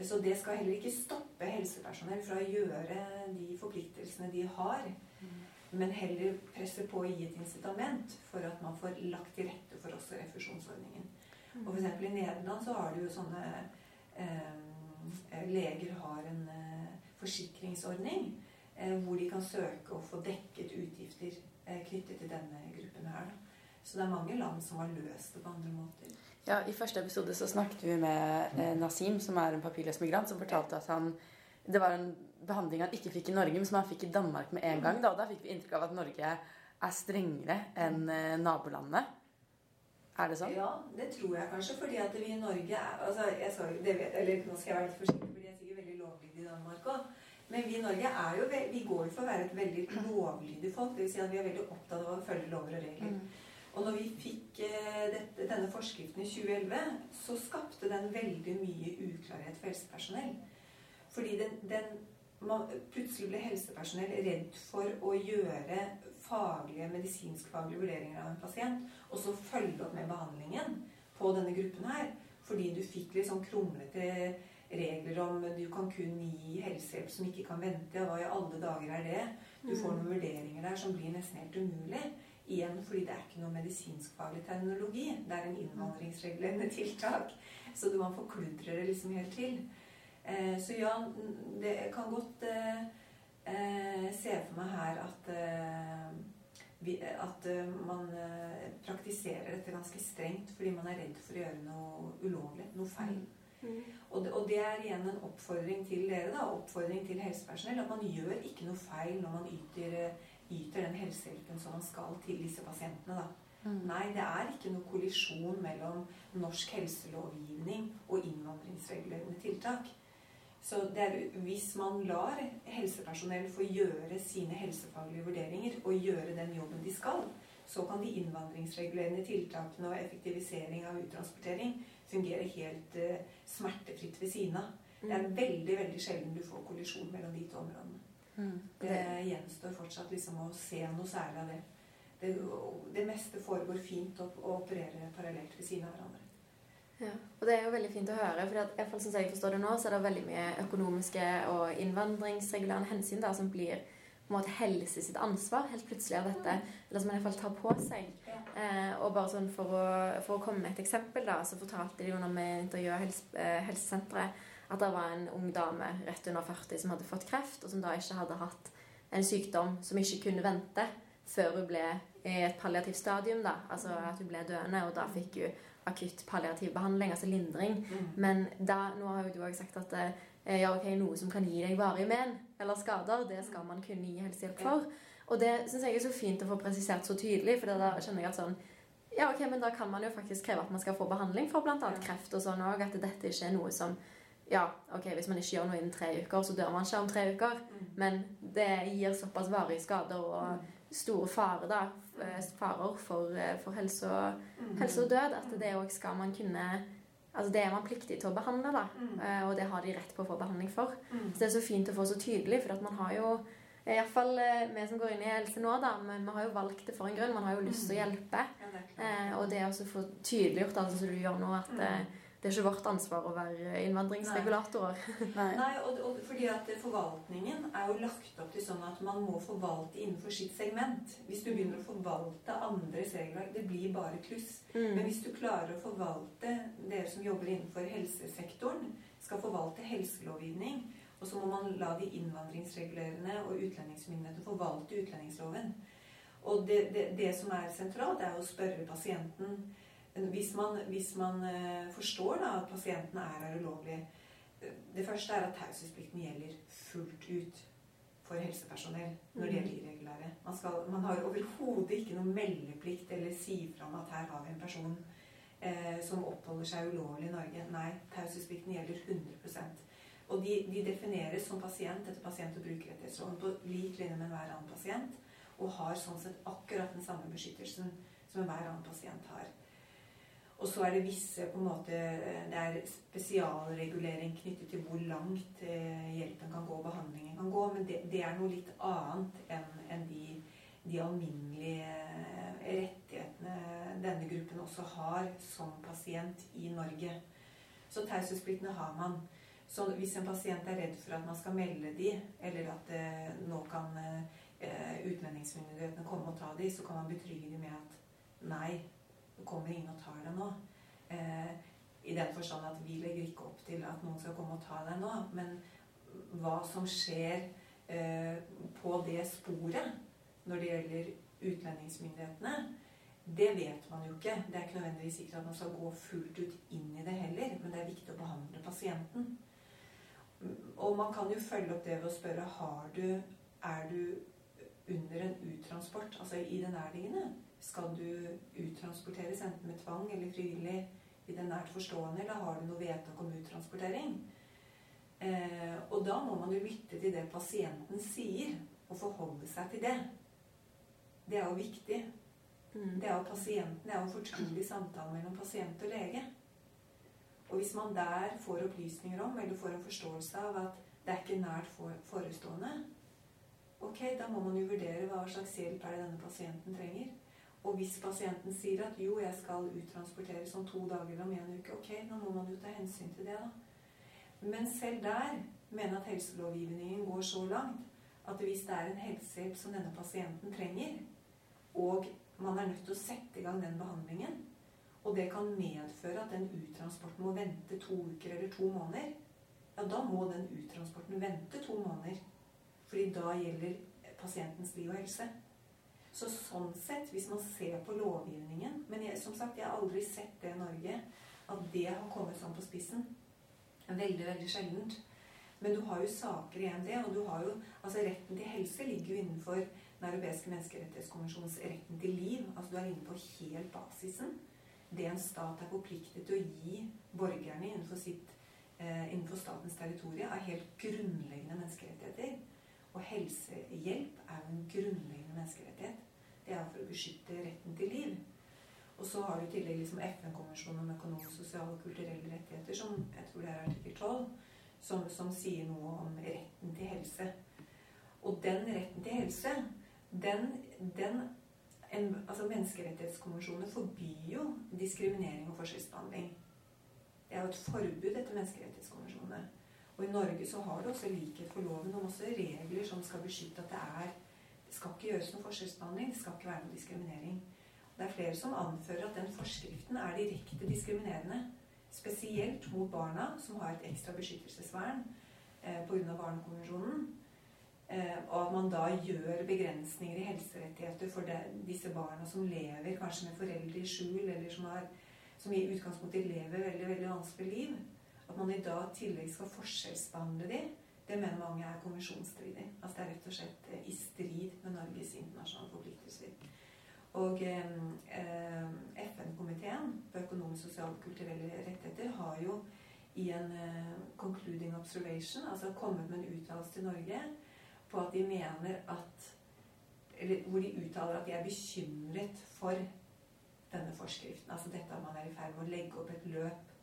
Så det skal heller ikke stoppe helsepersonell fra å gjøre de forpliktelsene de har men heller presse på å gi et incitament for at man får lagt til rette for også refusjonsordningen. Og for eksempel I Nederland så har du jo sånne eh, Leger har en eh, forsikringsordning eh, hvor de kan søke å få dekket utgifter eh, knyttet til denne gruppen her. Da. Så det er mange land som har løst det på andre måter. Ja, I første episode så snakket vi med eh, Nasim, som er en papirløs migrant, som fortalte at han det var en behandling han ikke fikk i Norge, men som han fikk i Danmark med en gang. Da, og da fikk vi inntrykk av at Norge er strengere enn eh, nabolandene. Er det sånn? Ja, det tror jeg kanskje. Fordi at vi i Norge er altså, jeg skal, det vet, eller Nå skal jeg være litt forsiktig, fordi jeg er sikkert veldig lovlydig i Danmark òg. Men vi i Norge er jo, vi går jo for å være et veldig lovlydig folk. Vil si at vi er veldig opptatt av å følge lover og regler. Mm. Og når vi fikk eh, dette, denne forskriften i 2011, så skapte den veldig mye uklarhet for helsepersonell. Fordi den, den man, plutselig ble helsepersonell redd for å gjøre faglige, medisinskfaglige vurderinger av en pasient, og så følge opp med behandlingen på denne gruppen her. Fordi du fikk litt sånn kronglete regler om du kan kun gi helsehjelp som ikke kan vente. Og hva i alle dager er det? Du får mm. noen vurderinger der som blir nesten helt umulig. Igjen fordi det er ikke noe medisinskfaglig terminologi. Det er en innvandringsregulerende tiltak. Så man forkludrer det liksom helt til. Eh, så ja, det kan godt eh, eh, se for meg her at at man praktiserer dette ganske strengt fordi man er redd for å gjøre noe ulovlig, noe feil. Mm. Og, det, og, det, er igjen en oppfordring til dere, da, oppfordring til helsepersonell, at man gjør ikke noe feil når man yter yter den helsehjelpen som man skal til disse pasientene. da. Mm. Nei, det er ikke noe kollisjon mellom norsk helselovgivning og innvandringsregulerende tiltak. Så er, hvis man lar helsepersonell få gjøre sine helsefaglige vurderinger og gjøre den jobben de skal, så kan de innvandringsregulerende tiltakene og effektivisering av uttransportering fungere helt uh, smertefritt ved siden av. Det er mm. veldig veldig sjelden du får kollisjon mellom de to områdene. Mm. Det gjenstår fortsatt liksom å se noe særlig av det. det. Det, meste foregår fint å, å operere parallelt ved siden av hverandre. Ja, og Det er jo veldig fint å høre. for at, fall, sånn jeg forstår det nå, så er det veldig mye økonomiske og innvandringsregulerende hensyn da, som blir på en måte helse sitt ansvar helt plutselig av dette. Eller som man i hvert fall tar på seg. Eh, og bare sånn for å, for å, komme med et eksempel, da, så fortalte de jo når vi intervjua helse, eh, helsesenteret at det var en ung dame rett under 40 som hadde fått kreft, og som da ikke hadde hatt en sykdom som ikke kunne vente før hun ble i et palliativt stadium. da, Altså at hun ble døende, og da fikk hun akutt palliativ behandling, altså lindring. Mm. Men da, nå har jo du òg sagt at eh, ja, ok, noe som kan gi deg varige men eller skader, det skal man kunne gi helsehjelp for. Og det syns jeg er så fint å få presisert så tydelig, for da kjenner jeg at sånn ja, ok, men da kan man jo faktisk kreve at man skal få behandling for bl.a. kreft og sånn òg. At dette ikke er noe som ja, ok, hvis man ikke gjør noe innen tre uker, så dør man ikke om tre uker. Mm. Men det gir såpass varige skader og mm. store fare da, farer for, eh, for helse, og, mm. helse, og, død at det òg skal man kunne Altså Det er man pliktig til å behandle, da. Mm. og det har de rett på å få behandling for. Så det er så fint å få så tydelig, for at man har jo Iallfall vi som går inn i helse nå, da, men vi har jo valgt det for en grunn. Man har jo lyst til å hjelpe. og det å få tydeliggjort, altså som du gjør nå, at det er ikke vårt ansvar å være innvandringsregulatorer. Nei, Nei og, og, fordi at Forvaltningen er jo lagt opp til sånn at man må forvalte innenfor sitt segment. Hvis du begynner å forvalte andres regelverk, det blir bare kluss. Mm. Men hvis du klarer å forvalte Dere som jobber innenfor helsesektoren, skal forvalte helselovgivning. Og så må man la de innvandringsregulerende og utlendingsmyndighetene forvalte utlendingsloven. Og det, det, det som er sentralt, er å spørre pasienten hvis man, hvis man uh, forstår da, at pasienten er her ulovlig Det første er at taushetsplikten gjelder fullt ut for helsepersonell når det gjelder mm. irregulære. Man, skal, man har overhodet ikke noen meldeplikt eller si fra om at her har vi en person eh, som oppholder seg ulovlig i Norge. Nei, taushetsplikten gjelder 100 Og de, de, defineres som pasient etter pasient- og brukerrettighetsloven på lik linje med enhver annen pasient. Og har sånn sett akkurat den samme beskyttelsen som enhver annen pasient har. Og så er det visse på en måte, Det er spesialregulering knyttet til hvor langt eh, hjelpen kan gå og behandlingen kan gå. Men det, det er noe litt annet enn, enn de, de, alminnelige eh, rettighetene denne gruppen også har som pasient i Norge. Så taushetspliktene har man. Så hvis en pasient er redd for at man skal melde de, eller at eh, nå kan eh, utlendingsmyndighetene komme og ta de, så kan man betrygge de med at nei, kommer inn og tar deg nå. Eh, I den forstand at vi legger ikke opp til at noen skal komme og ta deg nå. Men hva som skjer eh, på det sporet når det gjelder utlendingsmyndighetene, Det vet man jo ikke. Det er ikke nødvendigvis sikkert at man skal gå fullt ut inn i det heller, men det er viktig å behandle pasienten. Og man kan jo følge opp det ved å spørre har du, er du under en uttransport, altså i det nærliggende. Skal du uttransporteres enten med tvang eller frivillig i det nært forstående, eller har du noe vedtak om uttransportering? Eh, og da må man jo lytte til det pasienten sier, og forholde seg til det. Det er jo viktig. Mm. Det er jo pasienten, det er jo en fortrolig samtale mellom pasient og lege. Og hvis man der får opplysninger om, eller får en forståelse av at det er ikke nært forestående, ok, da må man jo vurdere hva slags hjelp er det denne pasienten trenger. Og hvis pasienten sier at jo, jeg skal uttransporteres om to dager om en uke, ok, nå må man jo ta hensyn til det, da. Men selv der mener at helselovgivningen går så langt at hvis det er en helsehjelp som denne pasienten trenger, og man er nødt til å sette i gang den behandlingen, og det kan medføre at den uttransporten må vente to uker eller to måneder, ja, da må den uttransporten vente to måneder. Fordi da gjelder pasientens liv og helse. Så sånn sett, hvis man ser på lovgivningen Men jeg, som sagt, jeg har aldri sett det i Norge, at det har kommet sånn på spissen. Veldig, veldig sjeldent. Men du har jo saker i EMD, og du har jo Altså, retten til helse ligger jo innenfor Den europeiske menneskerettighetskonvensjonens retten til liv. Altså, du er inne på helt basisen det en stat er forpliktet til å gi borgerne innenfor, sitt, eh, innenfor statens territorium, er helt grunnleggende menneskerettigheter. Og helsehjelp er jo en grunnleggende menneskerettighet. Det er for å beskytte retten til liv. Og så har du i tillegg liksom FN-konvensjonen om økonomiske, sosiale og kulturelle rettigheter, som jeg tror det er artikkel 12, som, som sier noe om retten til helse. Og den retten til helse, den, den en, altså Menneskerettighetskonvensjonen forbyr jo diskriminering og forskjellsbehandling. Det er jo et forbud etter menneskerettighetskonvensjonene. Og i Norge så har du også likhet for loven, og også regler som skal beskytte at det er skal ikke gjøres noen forskjellsbehandling. Det skal ikke være noen diskriminering. Det er flere som anfører at den forskriften er direkte diskriminerende. Spesielt mot barna, som har et ekstra beskyttelsesvern eh, pga. Barnekonvensjonen. Eh, og at man da gjør begrensninger i helserettigheter for de, disse barna som lever kanskje med foreldre i skjul, eller som, har, som i utgangspunktet lever veldig veldig vanskelig liv. At man i dag i tillegg skal forskjellsbehandle dem, det mener mange er konvensjonsstridig. Altså det er rett og slett eh, i strid med Norges internasjonale forpliktelser. Og eh, eh FN-komiteen for økonomiske, sosiale og kulturelle rettigheter har jo i en eh, concluding observation, altså kommet med en uttalelse til Norge på at de mener at eller Hvor de uttaler at de er bekymret for denne forskriften. Altså dette at man er i ferd med å legge opp et løp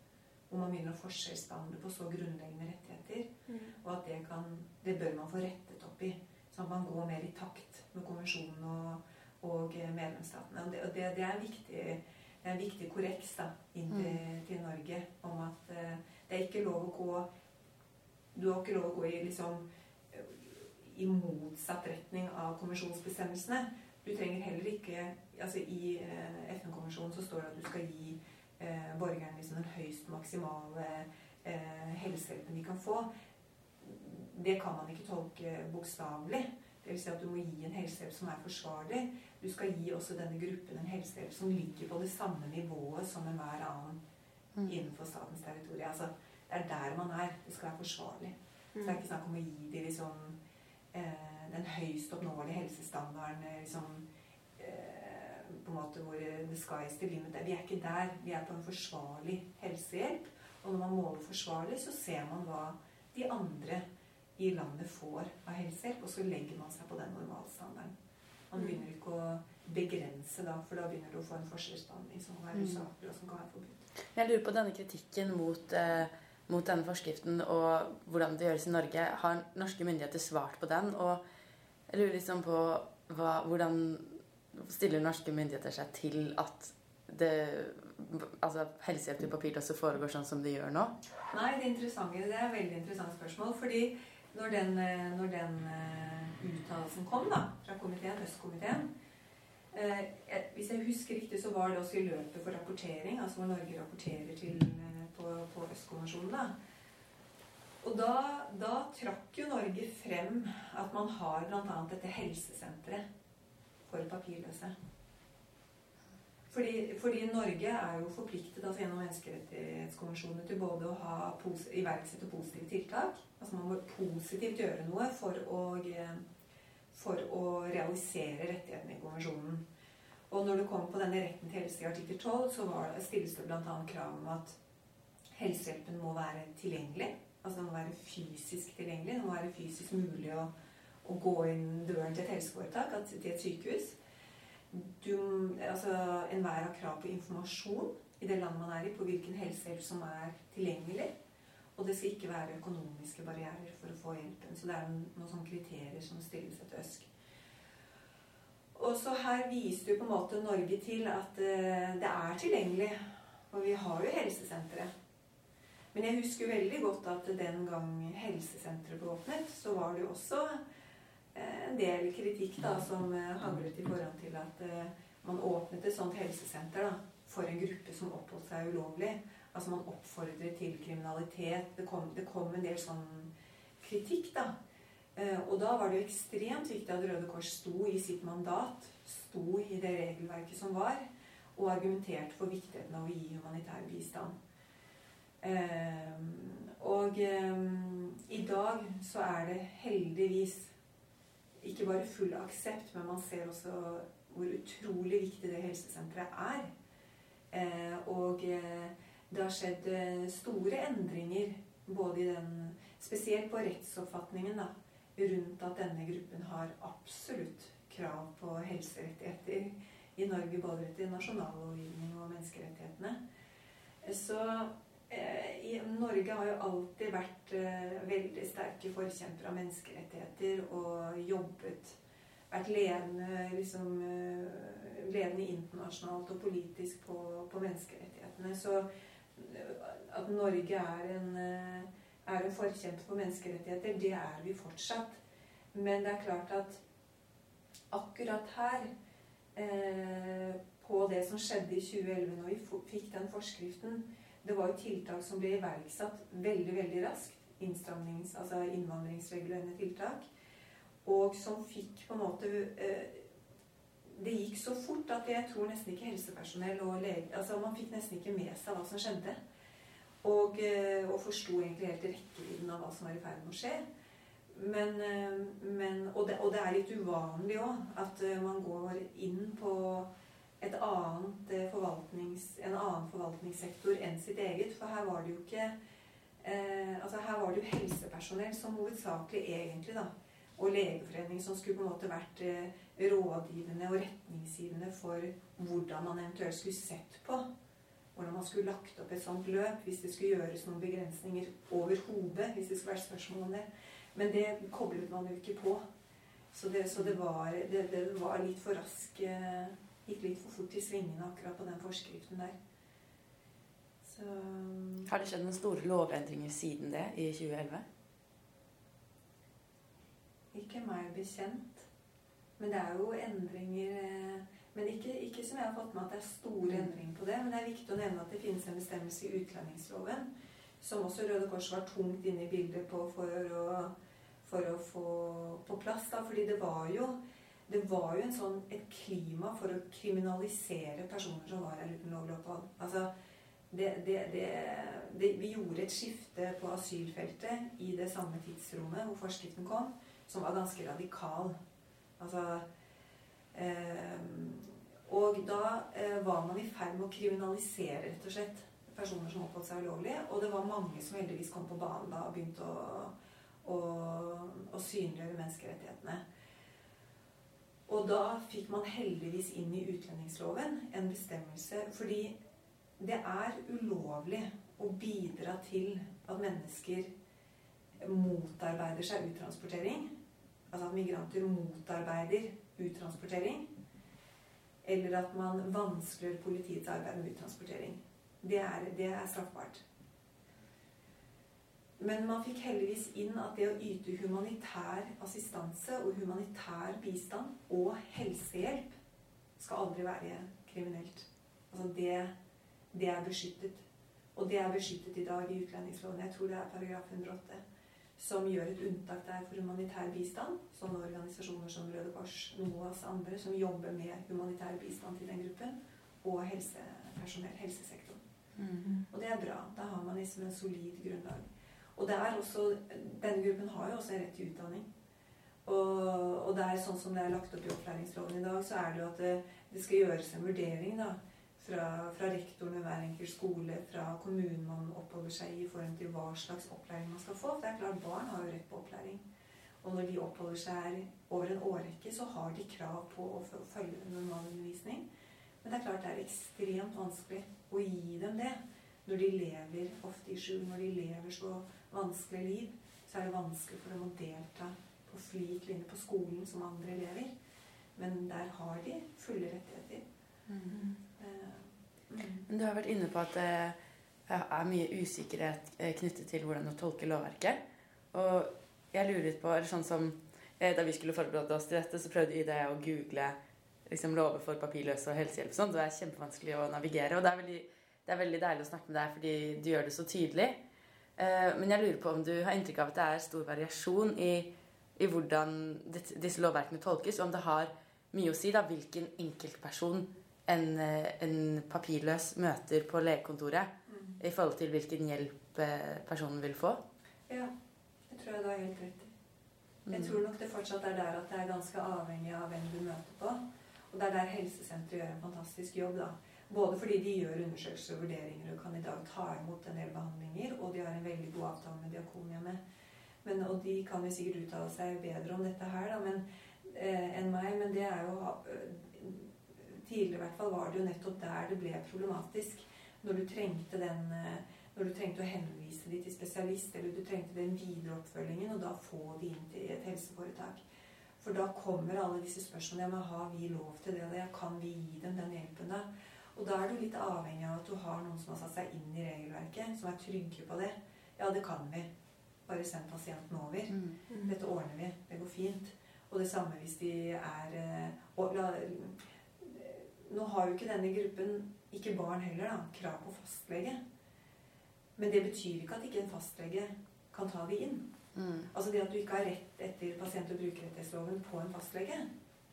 hvor man begynner å forskjellsbehandle på så grunnleggende rettigheter. Mm. Og at det, kan, det bør man få rettet opp i. Sånn at man går mer i takt med konvensjonen og, og medlemsstatene. Og det, og det, det, er en viktig, det er en viktig korreks da, inn mm. til, Norge om at uh, det er ikke lov å gå Du har ikke lov å gå i liksom i motsatt retning av konvensjonsbestemmelsene. Du trenger heller ikke altså I uh, FN-konvensjonen så står det at du skal gi eh, borgerne liksom den høyst maksimale eh, helsehjelpen de kan få. Det kan man ikke tolke bokstavelig. Dvs. Si at du må gi en helsehjelp som er forsvarlig. Du skal gi også denne gruppen en helsehjelp som ligger på det samme nivået som enhver annen mm. innenfor statens territorium. Altså, det er der man er. Det skal være forsvarlig. Så det er ikke snakk om å gi dem liksom Eh, den høyst oppnåelige helsestandarden eh, liksom, eh, på en måte hvor the sky's the limit. Vi er ikke der. Vi er på en forsvarlig helsehjelp. Og når man måler forsvarlig, så ser man hva de andre i landet får av helsehjelp, og så legger man seg på den normalstandarden. Man mm. begynner ikke å begrense da, for da begynner du å få en forskjellsbehandling som kan være mm. usaklig, og som kan være forbudt. Jeg lurer på denne kritikken mot eh, mot denne forskriften og hvordan det gjøres i Norge. Har norske myndigheter svart på den? Og jeg lurer liksom på hva, hvordan stiller norske myndigheter seg til at det, altså helsehjelp til papirløse foregår sånn som det gjør nå? Nei, det, interessante, det er et veldig interessant spørsmål. fordi når den, når den uh, uttalelsen kom da, fra komiteen, Østkomiteen uh, Hvis jeg husker riktig, så var det også i løpet for rapportering, altså hvor Norge rapporterer til uh, på, på Østkonvensjonen. Og da, da, trakk jo Norge frem at man har bl.a. dette helsesenteret for papirløse. Fordi, fordi, Norge er jo forpliktet altså gjennom menneskerettighetskonvensjonen til både å ha iverksette positive tiltak Altså man må positivt gjøre noe for å, for å realisere rettighetene i konvensjonen. Og når det kommer på denne retten til helse i artikkel 12, så det, stilles det bl.a. krav om at helsehjelpen må være tilgjengelig. Altså den må være fysisk tilgjengelig. Det må være fysisk mulig å, å gå inn døren til et helseforetak, til et sykehus. Du, altså, Enhver har krav på informasjon i det landet man er i, på hvilken helsehjelp som er tilgjengelig. Og det skal ikke være økonomiske barrierer for å få hjelpen. Så det er noen sånne kriterier som stilles etter ØSK. Og så her viser jo på en måte Norge til at uh, det er tilgjengelig. Og vi har jo helsesenteret. Men jeg husker veldig godt at den gang helsesenteret ble åpnet, så var det jo også en del kritikk da, som handlet i forhold til at man åpnet et sånt helsesenter da, for en gruppe som oppholdt seg ulovlig. Altså man oppfordret til kriminalitet. Det kom, det kom en del sånn kritikk, da. Eh, og da var det jo ekstremt viktig at Røde Kors sto i sitt mandat, sto i det regelverket som var, og argumenterte for viktigheten av å gi humanitær bistand. Eh, og eh, i dag så er det heldigvis ikke bare full aksept, men man ser også hvor utrolig viktig det helsesenteret er. Og det har skjedd eh, store endringer både i den Spesielt på rettsoppfatningen da, rundt at denne gruppen har absolutt krav på helserettigheter i Norge, både etter nasjonallovgivning og menneskerettighetene. Så eh, Norge har jo alltid vært eh, veldig sterke forkjempere av menneskerettigheter og jobbet Vært ledende, liksom, eh, ledende internasjonalt og politisk på, på menneskerettighetene. Så at Norge er en, er en forkjemper for menneskerettigheter. Det er vi fortsatt. Men det er klart at akkurat her, eh, på det som skjedde i 2011 når vi fikk den forskriften Det var jo tiltak som ble iverksatt veldig, veldig raskt. Innstramnings, altså innvandringsregulerende tiltak. Og som fikk på en måte eh, det gikk så fort at jeg tror nesten ikke helsepersonell og lege altså Man fikk nesten ikke med seg hva som skjedde. Og, eh, og forsto egentlig helt rekkevidden av hva som var i ferd med å skje. Men, eh, men og, det, og, det, er litt uvanlig òg at man går inn på annet forvaltnings, en annen forvaltningssektor enn sitt eget. For her var det jo ikke eh, altså Her var det jo helsepersonell som hovedsakelig egentlig da, og Legeforeningen som skulle på en måte vært eh, rådgivende og retningsgivende for hvordan man eventuelt skulle sett på hvordan man skulle lagt opp et sånt løp hvis det skulle gjøres noen begrensninger overhodet. hvis det skulle vært spørsmål om det. Men det koblet man jo ikke på. Så det, så det, var, det, det var, litt for rask eh, Gikk litt for fort i svingene akkurat på den forskriften der. Så Har det skjedd noen store lovendringer siden det, i 2011? Ikke meg bekjent. Men det er jo endringer eh, Men ikke, ikke, som jeg har fått med at det er store mm. endringer på det. Men det er viktig å nevne at det finnes en bestemmelse i utlendingsloven som også Røde Kors var tungt inne i bildet på for å, for å få på plass. Da. Fordi det var jo det var jo sånn, et klima for å kriminalisere personer som var her uten lovlig opphold. Altså, det, det, det, vi gjorde et skifte på asylfeltet i det samme tidsrommet hvor forskriften kom som var ganske radikal. Altså eh, Og da eh, var man i ferd med å kriminalisere rett og slett personer som oppholdt seg ulovlig. Og det var mange som heldigvis kom på banen da og begynte å, å, å synliggjøre menneskerettighetene. Og da fikk man heldigvis inn i utlendingsloven en bestemmelse fordi det er ulovlig å bidra til at mennesker motarbeider seg uttransportering altså at migranter motarbeider uttransportering, eller at man vanskeliggjør politiets arbeid med uttransportering. Det er, det er straffbart. Men man fikk heldigvis inn at det å yte humanitær assistanse og humanitær bistand og helsehjelp skal aldri være kriminelt. Altså det, det er beskyttet. Og det er beskyttet i dag i utlendingsloven. Jeg tror det er paragraf 108 som gjør et unntak der for humanitær bistand. Sånne organisasjoner som Røde Kors, NOAS og andre som jobber med humanitær bistand til den gruppen. og helsepersonell, helsesektoren. Mm. Og det er bra. Da har man liksom en solid grunnlag. Og det er også, denne gruppen har jo også rett til utdanning. Og, og det er sånn som det er lagt opp i opplæringsloven i dag, så er det jo at det, det skal gjøres en vurdering da, fra, fra rektoren ved hver enkelt skole, fra kommunen man oppholder seg i, i forhold til hva slags opplæring man skal få. For det er klart, barn har jo rett på opplæring. Og når de oppholder seg over en årrekke, så har de krav på å følge normalundervisning. Men det er klart det er ekstremt vanskelig å gi dem det. Når de lever ofte i skjul, når de lever så vanskelig liv, så er det vanskelig for dem å delta på flik linje på skolen som andre elever. Men der har de fulle rettigheter. Mm. Uh, mm. Du har vært inne på at det er mye usikkerhet eh, knyttet til hvordan å tolke lovverket. Og jeg lurer på eller sånn som eh, Da vi skulle forberede oss til dette, så prøvde Ida jeg å google liksom, lover for papirløse og helsehjelp. Sånn. Det er kjempevanskelig å navigere. Og det er, veldig, det er veldig deilig å snakke med deg fordi du gjør det så tydelig. Eh, men jeg lurer på om du har inntrykk av at det er stor variasjon i, i hvordan disse lovverkene tolkes, og om det har mye å si da, hvilken enkeltperson en, eh, en papirløs møter på legekontoret Mm. i forhold til hvilken hjelp eh, personen vil få. Ja, det tror jeg du har helt rett i. Jeg Mm. tror nok det fortsatt er der at det er ganske avhengig av hvem du møter på. Og det er der helsesenteret gjør en fantastisk jobb. da. Både fordi de gjør undersøkelser og vurderinger og kan i dag ta imot en del behandlinger, og de har en veldig god avtale med Diakonhjemmet. Men, og de kan jo sikkert uttale seg bedre om dette her da, men, eh, enn meg, men det er jo eh, Tidligere i hvert fall var det jo nettopp der det ble problematisk. Når du trengte den eh, når du trengte å henvise de til spesialist, eller du trengte den videre oppfølgingen, og da få de inn til et helseforetak. For da kommer alle disse spørsmålene. Ja, men har vi lov til det? Ja. Kan vi gi dem den hjelpen da? Og da er du litt avhengig av at du har noen som har satt seg inn i regelverket, som er trygge på det. Ja, det kan vi. Bare send pasienten over. Mm. Dette ordner vi. Det går fint. Og det samme hvis de er eh, og la, Nå har jo ikke denne gruppen, ikke barn heller, da, krav på fastlege. Men det betyr ikke at ikke en fastlege kan ta de inn. Mm. Altså det at du ikke har rett etter pasient- og brukerrettighetsloven på en fastlege,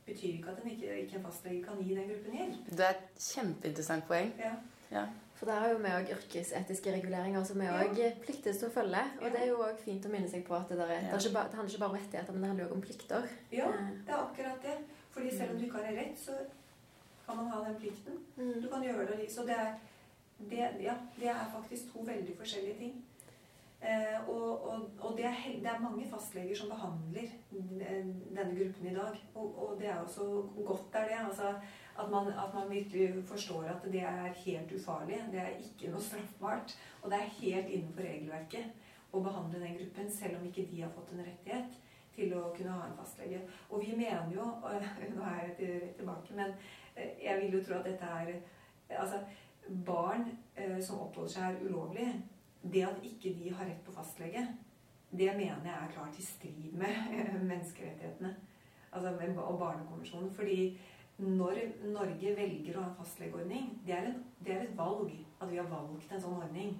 betyr ikke at en ikke, ikke en fastlege kan gi den gruppen hjelp. Det er et kjempeinteressant poeng. Ja. Ja. For det er jo med òg yrkesetiske reguleringer som vi Ja. pliktes til å følge. Og Ja. det er jo òg fint å minne seg på at det, der er, det, er ikke bare, det handler ikke bare om rettigheter, men det handler òg om plikter. ja, det er akkurat det. Fordi selv om du ikke har rett, så kan man ha den plikten. mm. Du kan gjøre det. Så det er, det, ja, det er faktisk to veldig forskjellige ting. Eh, og og, og det, er, det er mange fastleger som behandler denne gruppen i dag. Og, og det er også så godt er det. Altså, at, man, at man virkelig forstår at det er helt ufarlig. Det er ikke noe straffbart. Og det er helt innenfor regelverket å behandle den gruppen, selv om ikke de har fått en rettighet til å kunne ha en fastlege. Og vi mener jo Nå er jeg tilbake, men eh, jeg vil jo tro at dette er Altså, barn eh, som oppholder seg her ulovlig, det at ikke de har rett på fastlege, det mener jeg er klart i strid med eh, menneskerettighetene altså og Barnekonvensjonen. Fordi når Norge velger å ha fastlegeordning, det er, en, det er et valg. At vi har valgt en sånn ordning.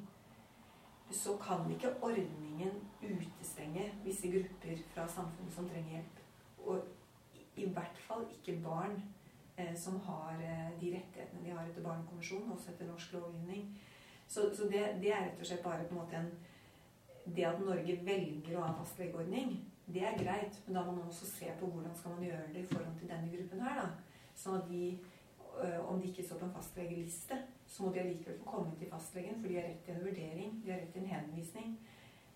Så kan ikke ordningen utestenge visse grupper fra samfunnet som trenger hjelp. Og i hvert fall ikke barn eh, som har eh, de rettighetene de har etter Barnekonvensjonen, også etter norsk lovgivning. Så, så det, det er rett og slett bare på en måte en Det at Norge velger å ha en fastlegeordning, det er greit, men da må man også se på hvordan skal man gjøre det i forhold til denne gruppen her. da. Sånn at de, øh, om de ikke står på en fastlegeliste, så må de allikevel få komme til fastlegen, for de har rett til en vurdering, de har rett til en henvisning.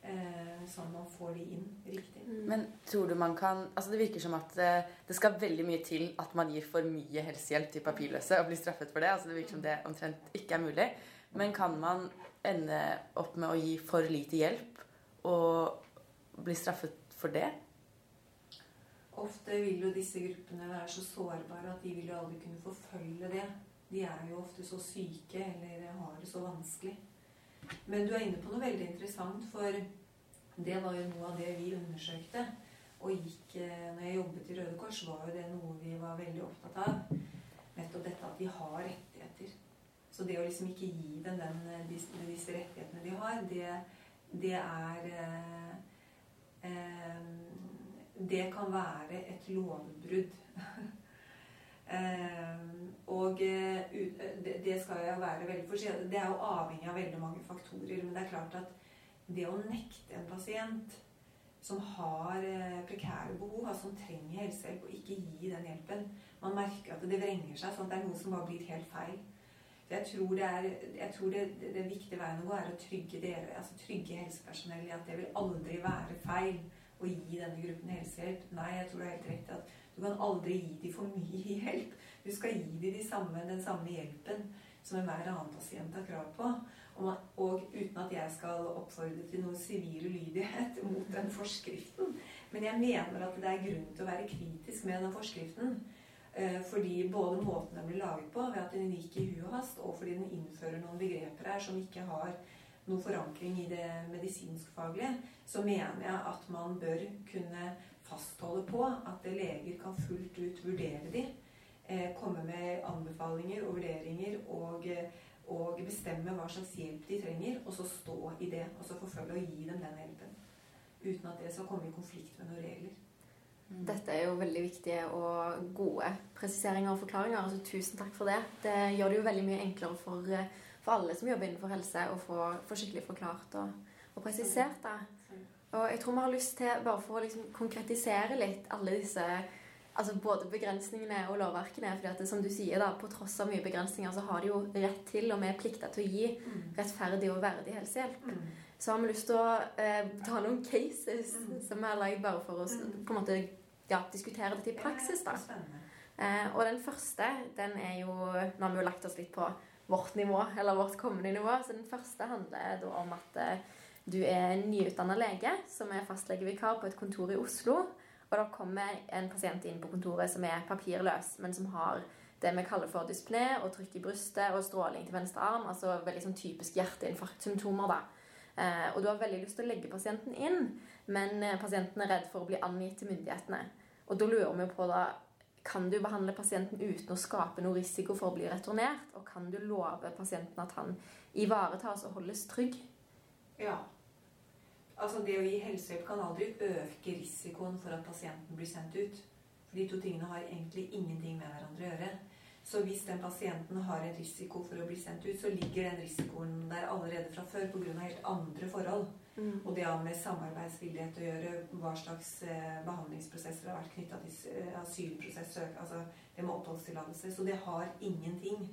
Eh, sånn man får de inn riktig. Mm. Men tror du man kan Altså Det virker som at eh, det skal veldig mye til at man gir for mye helsehjelp til papirløse og blir straffet for det. Altså Det virker som det omtrent ikke er mulig. Men kan man ende opp med å gi for lite hjelp og bli straffet for det? Ofte vil jo disse gruppene være så sårbare at de vil jo aldri kunne forfølge det. De er jo ofte så syke eller har det så vanskelig. Men du er inne på noe veldig interessant, for det var jo noe av det vi undersøkte. Og gikk, eh, når jeg jobbet i Røde Kors, var jo det noe vi var veldig opptatt av. Nettopp dette at de har rettigheter. Så det å liksom ikke gi dem den, eh, disse, disse rettighetene de har, det, det er eh, eh, Det kan være et lovbrudd. Eh, og eh, det, det skal jo være veldig forsiktig Det er jo avhengig av veldig mange faktorer. Men det er klart at det å nekte en pasient som har eh, prekære behov, altså som trenger helsehjelp, og ikke gi den hjelpen Man merker at det vrenger seg, sånn at det er noe som bare blir helt feil. Jeg tror, det, er, jeg tror det, det, det viktige veien å gå er å trygge, dere, altså trygge helsepersonell i at det vil aldri være feil å gi denne gruppen helsehjelp. Nei, jeg tror du har helt rett i at du kan aldri gi dem for mye hjelp. Du skal gi dem de samme, den samme hjelpen som enhver annen pasient har krav på. Og, og uten at jeg skal oppfordre til noen sivil ulydighet mot den forskriften. Men jeg mener at det er grunn til å være kritisk med den forskriften. Eh, fordi både måten den blir laget på, ved at den gikk i huet hast, og fordi den innfører noen begreper her som ikke har noen forankring i det medisinskfaglige, så mener jeg at man bør kunne fastholde på at leger kan fullt ut vurdere de, eh, komme med anbefalinger og vurderinger og, eh, og bestemme hva slags hjelp de trenger, og så stå i det, og så forfølge og gi dem den hjelpen. Uten at det skal komme i konflikt med noen regler. Dette er jo veldig viktige og gode presiseringer og forklaringer. altså Tusen takk for det. Det gjør det jo veldig mye enklere for, eh, for alle som jobber innenfor helse, å få, få skikkelig forklart og, og presisert det. Og jeg tror vi har lyst til, bare for å liksom konkretisere litt alle disse altså både begrensningene og lovverkene. fordi at det, som du sier da, På tross av mye begrensninger så har de jo rett til, og vi er plikta til å gi Mm. rettferdig og verdig helsehjelp. Mm. Så har vi lyst til å eh, ta noen cases Mm. som vi har lagd bare for å Mm. på en måte ja, diskutere dette i praksis. da. Eh, og den første, den er jo Nå har vi jo lagt oss litt på vårt nivå, eller vårt kommende nivå. Så den første handler da om at eh, du er en nyutdanna lege som er fastlegevikar på et kontor i Oslo. Og da kommer en pasient inn på kontoret som er papirløs, men som har det vi kaller for dyspné og trykk i brystet og stråling til venstre arm. Altså veldig sånn typisk hjerteinfarktsymptomer, da. Eh, og du har veldig lyst til å legge pasienten inn, men eh, pasienten er redd for å bli angitt til myndighetene. Og da lurer vi på da kan du behandle pasienten uten å skape noe risiko for å bli returnert? Og kan du love pasienten at han ivaretas og holdes trygg? Ja. Altså Det å gi helsehjelp kan aldri øke risikoen for at pasienten blir sendt ut. De to tingene har egentlig ingenting med hverandre å gjøre. Så hvis den pasienten har en risiko for å bli sendt ut, så ligger den risikoen der allerede fra før pga. helt andre forhold. Og det har med samarbeidsvillighet å gjøre, hva slags eh, behandlingsprosesser har vært knytta til eh, asylprosess, altså det med oppholdstillatelse. Så det har ingenting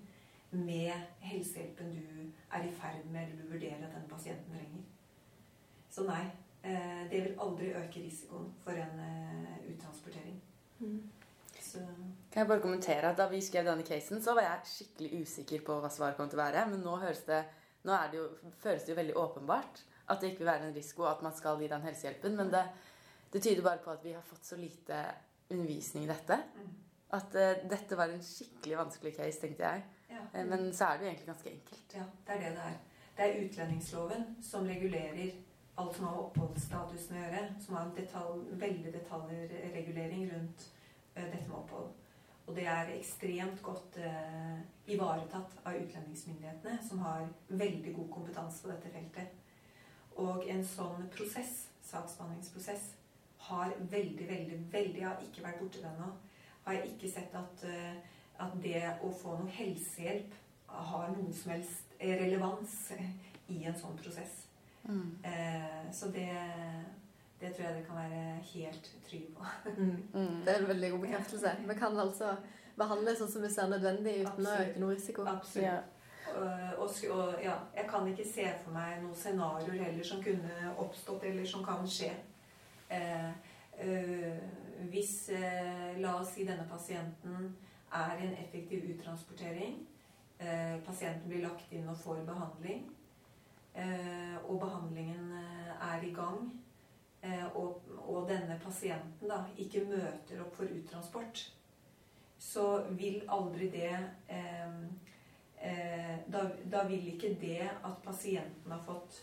med helsehjelpen du er i ferd med eller du vurderer at den pasienten trenger. Så nei, eh, det vil aldri øke risikoen for en eh, uttransportering. Mm. Så Kan jeg bare kommentere at Da vi skrev denne casen, så var jeg skikkelig usikker på hva svaret kom til å være. Men nå, høres det, nå er det jo, føles det jo veldig åpenbart at det ikke vil være en risiko at man skal gi den helsehjelpen. Men det, det tyder bare på at vi har fått så lite undervisning i dette. mm. At uh, dette var en skikkelig vanskelig case, tenkte jeg. ja. Eh, men så er det jo egentlig ganske enkelt. Ja, det er det det er. Det er utlendingsloven som regulerer alt som har med oppholdsstatusen å gjøre. Som har en detalj, veldig detaljregulering rundt uh, dette med opphold. Og det er ekstremt godt ivaretatt av utlendingsmyndighetene, som har veldig god kompetanse på dette feltet. Og en sånn prosess, saksbehandlingsprosess, har veldig, veldig, veldig har ikke vært borti det ennå. Har jeg ikke sett at, eh, at det å få noe helsehjelp har noen som helst relevans i en sånn prosess. Eh, så det, det tror jeg det kan være helt trygg på. Mm. Mm. Det er en veldig god bekreftelse. Vi kan altså behandle sånn som vi ser nødvendig, uten å øke noe risiko. Absolutt. Ja. Og, og, ja, jeg kan ikke se for meg noen scenarioer heller som kunne oppstått, eller som kan skje. Eh, eh, hvis, eh, la oss si denne pasienten er i en effektiv uttransportering, eh, pasienten blir lagt inn og får behandling, eh, og behandlingen eh, er i gang, og, og denne pasienten da ikke møter opp for uttransport, så vil aldri det da, da vil ikke det at pasienten har fått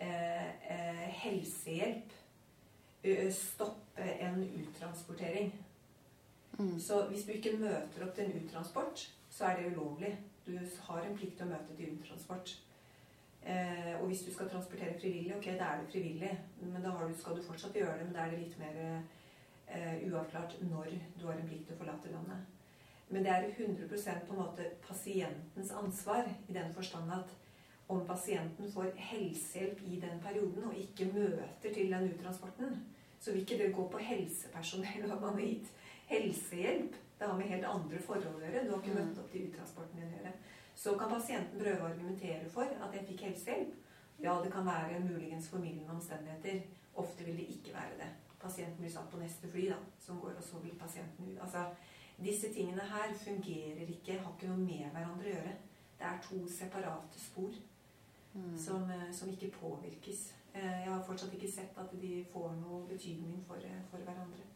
eh, eh, helsehjelp, stoppe en uttransportering. Mm. Så hvis du ikke møter opp til en uttransport, så er det ulovlig. Du har en plikt til å møte til uttransport. Eh, og hvis du skal transportere frivillig, ok, da er det frivillig. Men da du, skal du fortsatt gjøre det, men da er det litt mer eh, uavklart når du har en plikt til å forlate landet. Men det er 100% på en måte pasientens ansvar i den forstand at om pasienten får helsehjelp i den perioden og ikke møter til den uttransporten, så vil ikke det gå på helsepersonell og man har gitt helsehjelp. Det har med helt andre forhold å gjøre. Du har ikke møtt opp til uttransporten din å gjøre. Så kan pasienten prøve å argumentere for at jeg fikk helsehjelp. Ja, det kan være muligens formildende omstendigheter. Ofte vil det ikke være det. Pasienten blir satt på neste fly, da, som går, og så vil pasienten ut. Altså, disse tingene her fungerer ikke, har ikke noe med hverandre å gjøre. Det er to separate spor mm. som, eh, som, ikke påvirkes. Eh, jeg har fortsatt ikke sett at de får noe betydning for, eh, for hverandre.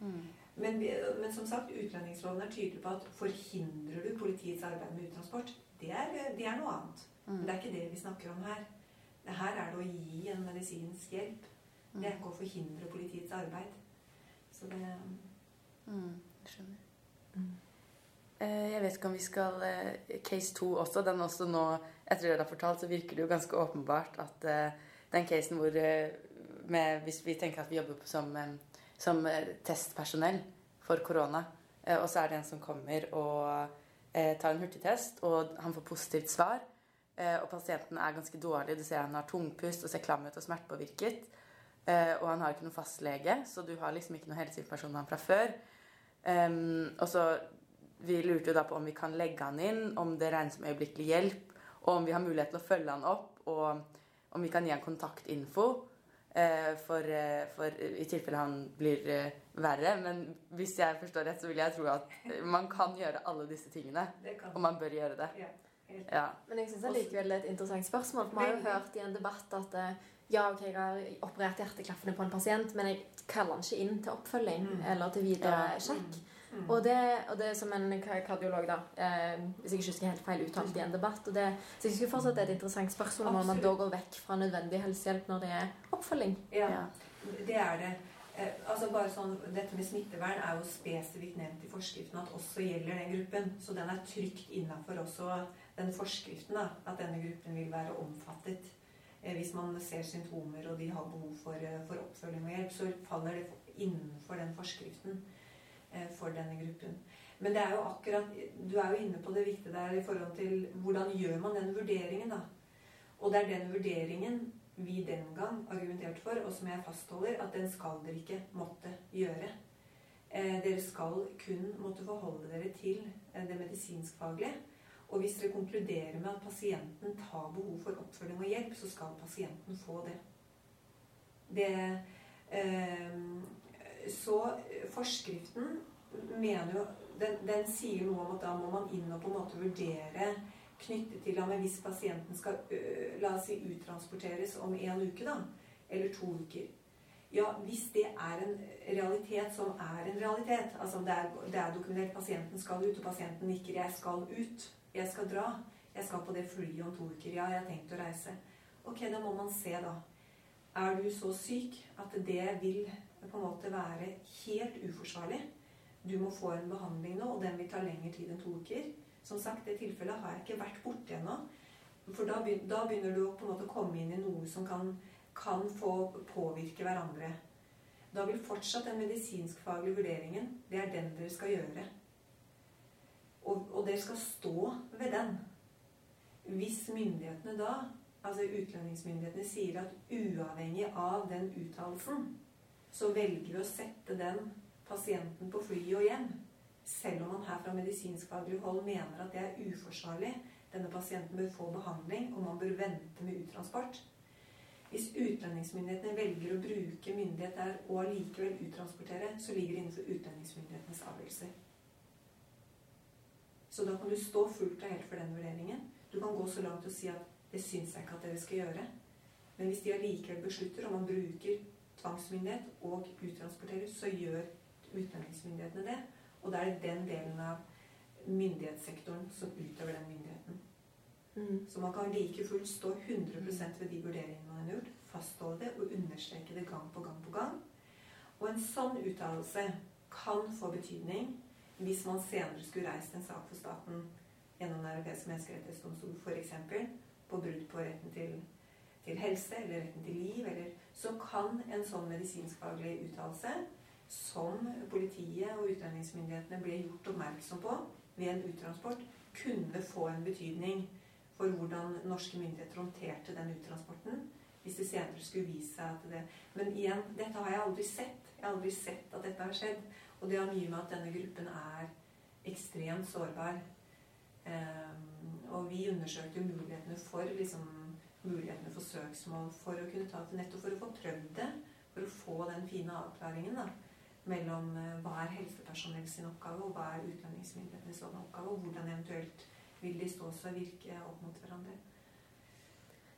Mm. Men, men, som sagt, utlendingsloven er tydelig på at forhindrer du politiets arbeid med uttransport, det er, det er noe annet. Mm. Men det er ikke det vi snakker om her. Her er det å gi en medisinsk hjelp. Det er ikke å forhindre politiets arbeid. Så det mm, Skjønner. Eh, jeg vet ikke om vi skal eh, Case 2 også. Den også nå, etter det du har fortalt, så virker det jo ganske åpenbart at uh, den casen hvor med, Hvis vi tenker at vi jobber som, som testpersonell for korona, og så er det en som kommer og tar en hurtigtest, og han får positivt svar, og pasienten er ganske dårlig, du ser han har tungpust og ser klam ut og smertepåvirket, og han har ikke noen fastlege, så du har liksom ikke noen helseinformasjon fra før. Um, og så Vi lurte jo da på om vi kan legge han inn, om det regnes som øyeblikkelig hjelp, og om vi har mulighet til å følge han opp, og om vi kan gi han kontaktinfo. Uh, for, uh, for, i tilfelle han blir uh, verre. Men hvis jeg forstår rett, så vil jeg tro at man kan gjøre alle disse tingene. Og man bør gjøre det. Ja. Ja. Men jeg syns likevel det er et interessant spørsmål. For vi har jo hørt i en debatt at ja, ok, jeg har operert hjerteklaffene på en pasient, men jeg kaller han ikke inn til oppfølging mm. eller til videre ja. sjekk. Mm. Og, det, og, det, som en kardiolog, da, eh, hvis jeg ikke husker helt feil, uttalt i en debatt og det, Så jeg synes fortsatt det er et interessant spørsmål om man da går vekk fra nødvendig helsehjelp når det er oppfølging. Ja, ja. det er det. Eh, altså bare sånn, Dette med smittevern er jo spesifikt nevnt i forskriften at også gjelder den gruppen. Så den er trygt innafor også den forskriften, da, at denne gruppen vil være omfattet. Eh, hvis man ser symptomer og de har behov for, eh, for, oppfølging og hjelp, så faller det innenfor den forskriften eh, for denne gruppen. Men det er jo akkurat, du er jo inne på det viktige der i forhold til hvordan gjør man den vurderingen, da. Og det er den vurderingen vi den gang argumenterte for, og som jeg fastholder, at den skal dere ikke måtte gjøre. Dere skal kun måtte forholde dere til det medisinskfaglige. Og hvis dere konkluderer med at pasienten tar behov for oppfølging og hjelp, så skal pasienten få det. det eh, så forskriften mener jo den, den, sier noe om at da må man inn og på en måte vurdere knyttet til at hvis pasienten skal la oss si uttransporteres om en uke, da, eller to uker. Ja, hvis det er en realitet som er en realitet, altså det er, det er dokumentert pasienten skal ut, og pasienten nikker 'jeg skal ut', jeg skal dra. Jeg skal på det flyet om to uker. Ja, jeg har tenkt å reise. Ok, da må man se, da. Er du så syk at det vil på en måte være helt uforsvarlig? Du må få en behandling nå, og den vil ta lengre tid enn to uker. Som sagt, det tilfellet har jeg ikke vært borti ennå. For da begynner, du å på en måte komme inn i noe som kan, kan få påvirke hverandre. Da vil fortsatt den medisinskfaglige vurderingen, det er den dere skal gjøre. Og, og dere skal stå ved den. Hvis myndighetene da, altså utlendingsmyndighetene, sier at uavhengig av den uttalelsen, så velger vi å sette den pasienten på flyet og hjem, selv om man her fra medisinskfaglig hold mener at det er uforsvarlig, denne pasienten bør få behandling, og man bør vente med uttransport. Hvis utlendingsmyndighetene velger å bruke myndighet der og allikevel uttransportere, så ligger det innenfor utlendingsmyndighetenes avgjørelser. Så da kan du stå fullt og helt for den vurderingen. Du kan gå så langt og si at 'det syns jeg ikke at dere skal gjøre'. Men hvis de allikevel beslutter, og man bruker tvangsmyndighet og uttransporterer, så gjør utlendingsmyndighetene det. Og da er det den delen av myndighetssektoren som utøver den myndigheten. Mm. Så man kan like fullt stå 100% ved de vurderingene man har gjort, fastholde det og understreke det gang på gang på gang. Og en sånn uttalelse kan få betydning hvis man senere skulle reist en sak for staten gjennom Den europeiske menneskerettighetsdomstol f.eks. på brudd på retten til, til, helse eller retten til liv, eller, så kan en sånn medisinskfaglig uttalelse som politiet og utlendingsmyndighetene ble gjort oppmerksom på ved en uttransport, kunne få en betydning for hvordan norske myndigheter håndterte den uttransporten. Hvis det senere skulle vise seg at det Men igjen, dette har jeg aldri sett. Jeg har aldri sett at dette har skjedd. Og det har mye med at denne gruppen er ekstremt sårbar. Um, og vi undersøkte mulighetene for liksom, mulighetene for søksmål for å kunne ta til nettopp for å få prøvd det. For å få den fine avklaringen da, mellom uh, hva er helsepersonell sin oppgave, og hva er utlendingsmyndighetenes oppgave, og hvordan eventuelt vil de stå seg virke opp mot hverandre.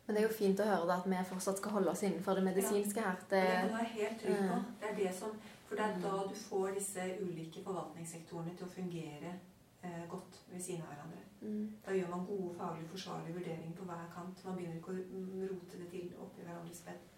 Men det er jo fint å høre da, at vi fortsatt skal holde oss innenfor det medisinske her. Det, det er helt trygg på. Det er det som, for det er da du får disse ulike forvaltningssektorene til å fungere eh, godt ved siden av hverandre. Mm. Da gjør man gode, faglig forsvarlige vurderinger på hver kant. Man begynner ikke å rote det til oppi hverandres bed.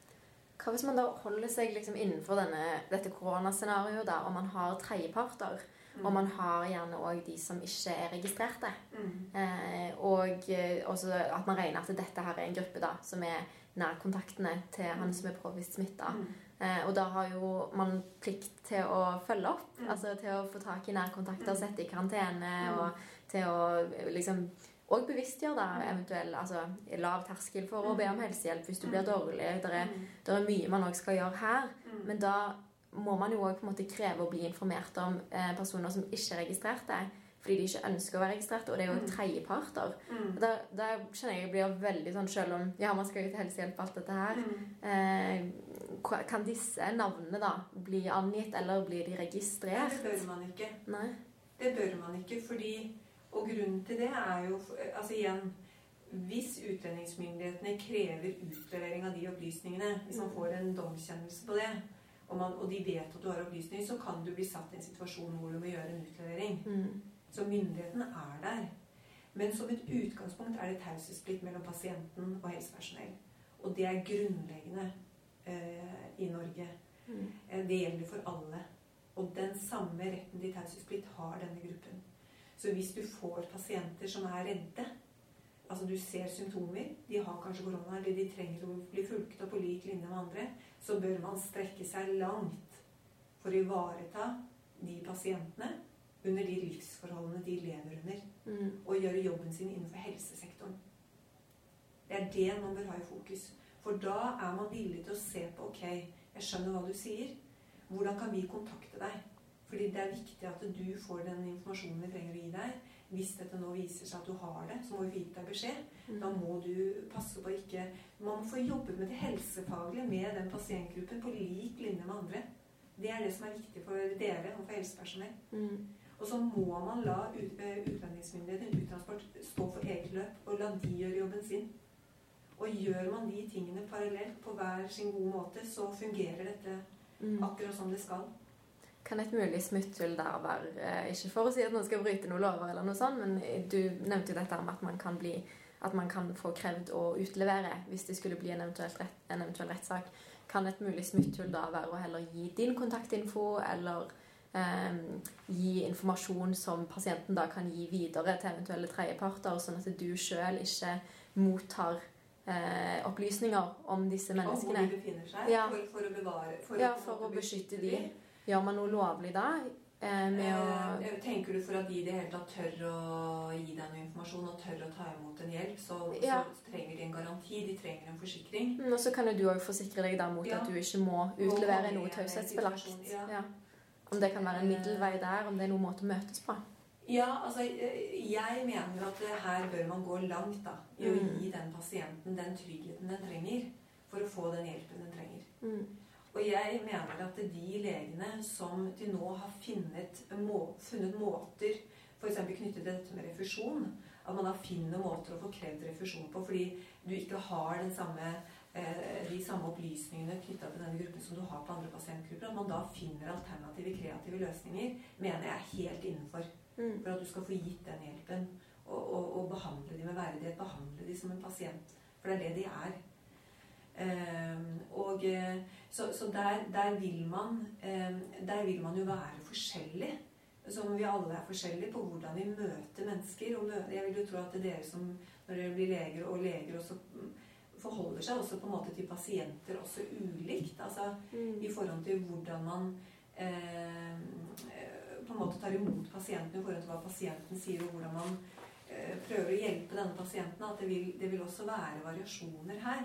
Hva hvis man da holder seg liksom innenfor denne, dette koronascenarioet, og man har tredjeparter? Og man har gjerne òg de som ikke er registrerte. Mm. Eh, og eh, også at man regner at dette her er en gruppe da, som er nærkontaktene til han som er påvist smitta. Mm. Eh, og da har jo man plikt til å følge opp. Mm. Altså til å få tak i nærkontakter, mm. sette i karantene, mm. og til å liksom og bevisstgjøre da eventuell altså, lav terskel for å be om helsehjelp hvis du blir dårlig. Det er, er, mye man òg skal gjøre her. Men da må man jo òg kreve å bli informert om eh, personer som ikke er registrert det. Fordi de ikke ønsker å være registrert. og det er jo mm. tredjeparter. Mm. Da, da, kjenner jeg jeg blir veldig sånn Selv om ja, man skal jo til helsehjelp og alt dette her mm. eh, Kan disse navnene da bli angitt, eller blir de registrert? Nei, det bør man ikke. Nei. Det bør man ikke, fordi Og grunnen til det er jo Altså igjen hvis utlendingsmyndighetene krever utlevering av de opplysningene, hvis man mm. får en domkjennelse på det, og, man, og, de vet at du har opplysninger, så kan du bli satt i en situasjon hvor du må gjøre en utlevering. Mm. Så myndighetene er der. Men som et utgangspunkt er det taushetsplikt mellom pasienten og helsepersonell. Og det er grunnleggende i Norge. Mm. Eh, det gjelder for alle. Og den samme retten til taushetsplikt har denne gruppen. Så hvis du får pasienter som er redde, altså du ser symptomer, de har kanskje korona, eller de trenger å bli fulgt opp på lik linje med andre, så bør man strekke seg langt for å ivareta de pasientene under de livsforholdene de lever under, mm. og gjøre jobben sin innenfor helsesektoren. Det er det man bør ha i fokus. For da er man villig til å se på Ok, jeg skjønner hva du sier. Hvordan kan vi kontakte deg? Fordi det er viktig at du får den informasjonen vi trenger å gi deg. Hvis dette nå viser seg at du har det, så må vi gi deg beskjed. Mm. Da må du passe på ikke Man må få jobbe med det helsefaglige med den pasientgruppen på lik linje med andre. Det er det som er viktig for dere og for helsepersonell. Mm. Og så må man la ut, uh, utlendingsmyndighetene uttransport stå for eget løp, og la de gjøre jobben sin. Og gjør man de tingene parallelt på hver sin gode måte, så fungerer dette mm. akkurat som det skal kan et mulig smutthull der være eh, Ikke for å si at noen skal bryte noen lover, eller noe sånt, men du nevnte jo dette med at man kan, bli, at man kan få krevd å utlevere hvis det skulle bli en rett, en eventuell rettssak. Kan et mulig smutthull da være å heller gi din kontaktinfo, eller eh, gi informasjon som pasienten da kan gi videre til eventuelle tredjeparter, sånn at du sjøl ikke mottar eh, opplysninger om disse menneskene. Om hvor de befinner seg, ja. for, for, å bevare for, ja, for å beskytte de. Gjør man noe lovlig da? Eh, å eh, Tenker du for at de i det hele tatt tør å gi deg noe informasjon og tør å ta imot en hjelp, så, ja. så trenger de en garanti, de trenger en forsikring. Mm, og så kan jo du òg forsikre deg da mot ja. at du ikke må utlevere noe taushetsbelagt. Ja. ja. Om det kan være en middelvei der, om det er noen måte å møtes på. Ja, altså jeg mener at her bør man gå langt da, i å mm. gi den pasienten den tryggheten den trenger for å få den hjelpen den trenger. Mm. Og jeg mener at de legene som til nå har funnet, må, funnet måter f.eks. knyttet til dette med refusjon At man da finner måter å få krevd refusjon på fordi du ikke har samme, eh, de samme opplysningene knytta til denne gruppen som du har på andre pasientgrupper. At man da finner alternative, kreative løsninger, mener jeg er helt innenfor. Mm. For at du skal få gitt den hjelpen. Og, og, og behandle dem med verdighet. Behandle dem som en pasient. For det er det de er. Ehm, og, eh, så, så der, der, vil man, ehm, der vil man jo være forskjellig. Som vi alle er forskjellige på hvordan vi møter mennesker. Og jeg vil jo tro at dere som når dere blir leger, og leger også mm, forholder seg også på en måte til pasienter også ulikt. Altså mm. i forhold til hvordan man eh, på en måte tar imot pasienten i forhold til hva pasienten sier, og hvordan man eh, prøver å hjelpe denne pasienten. At det vil, det vil, også være variasjoner her.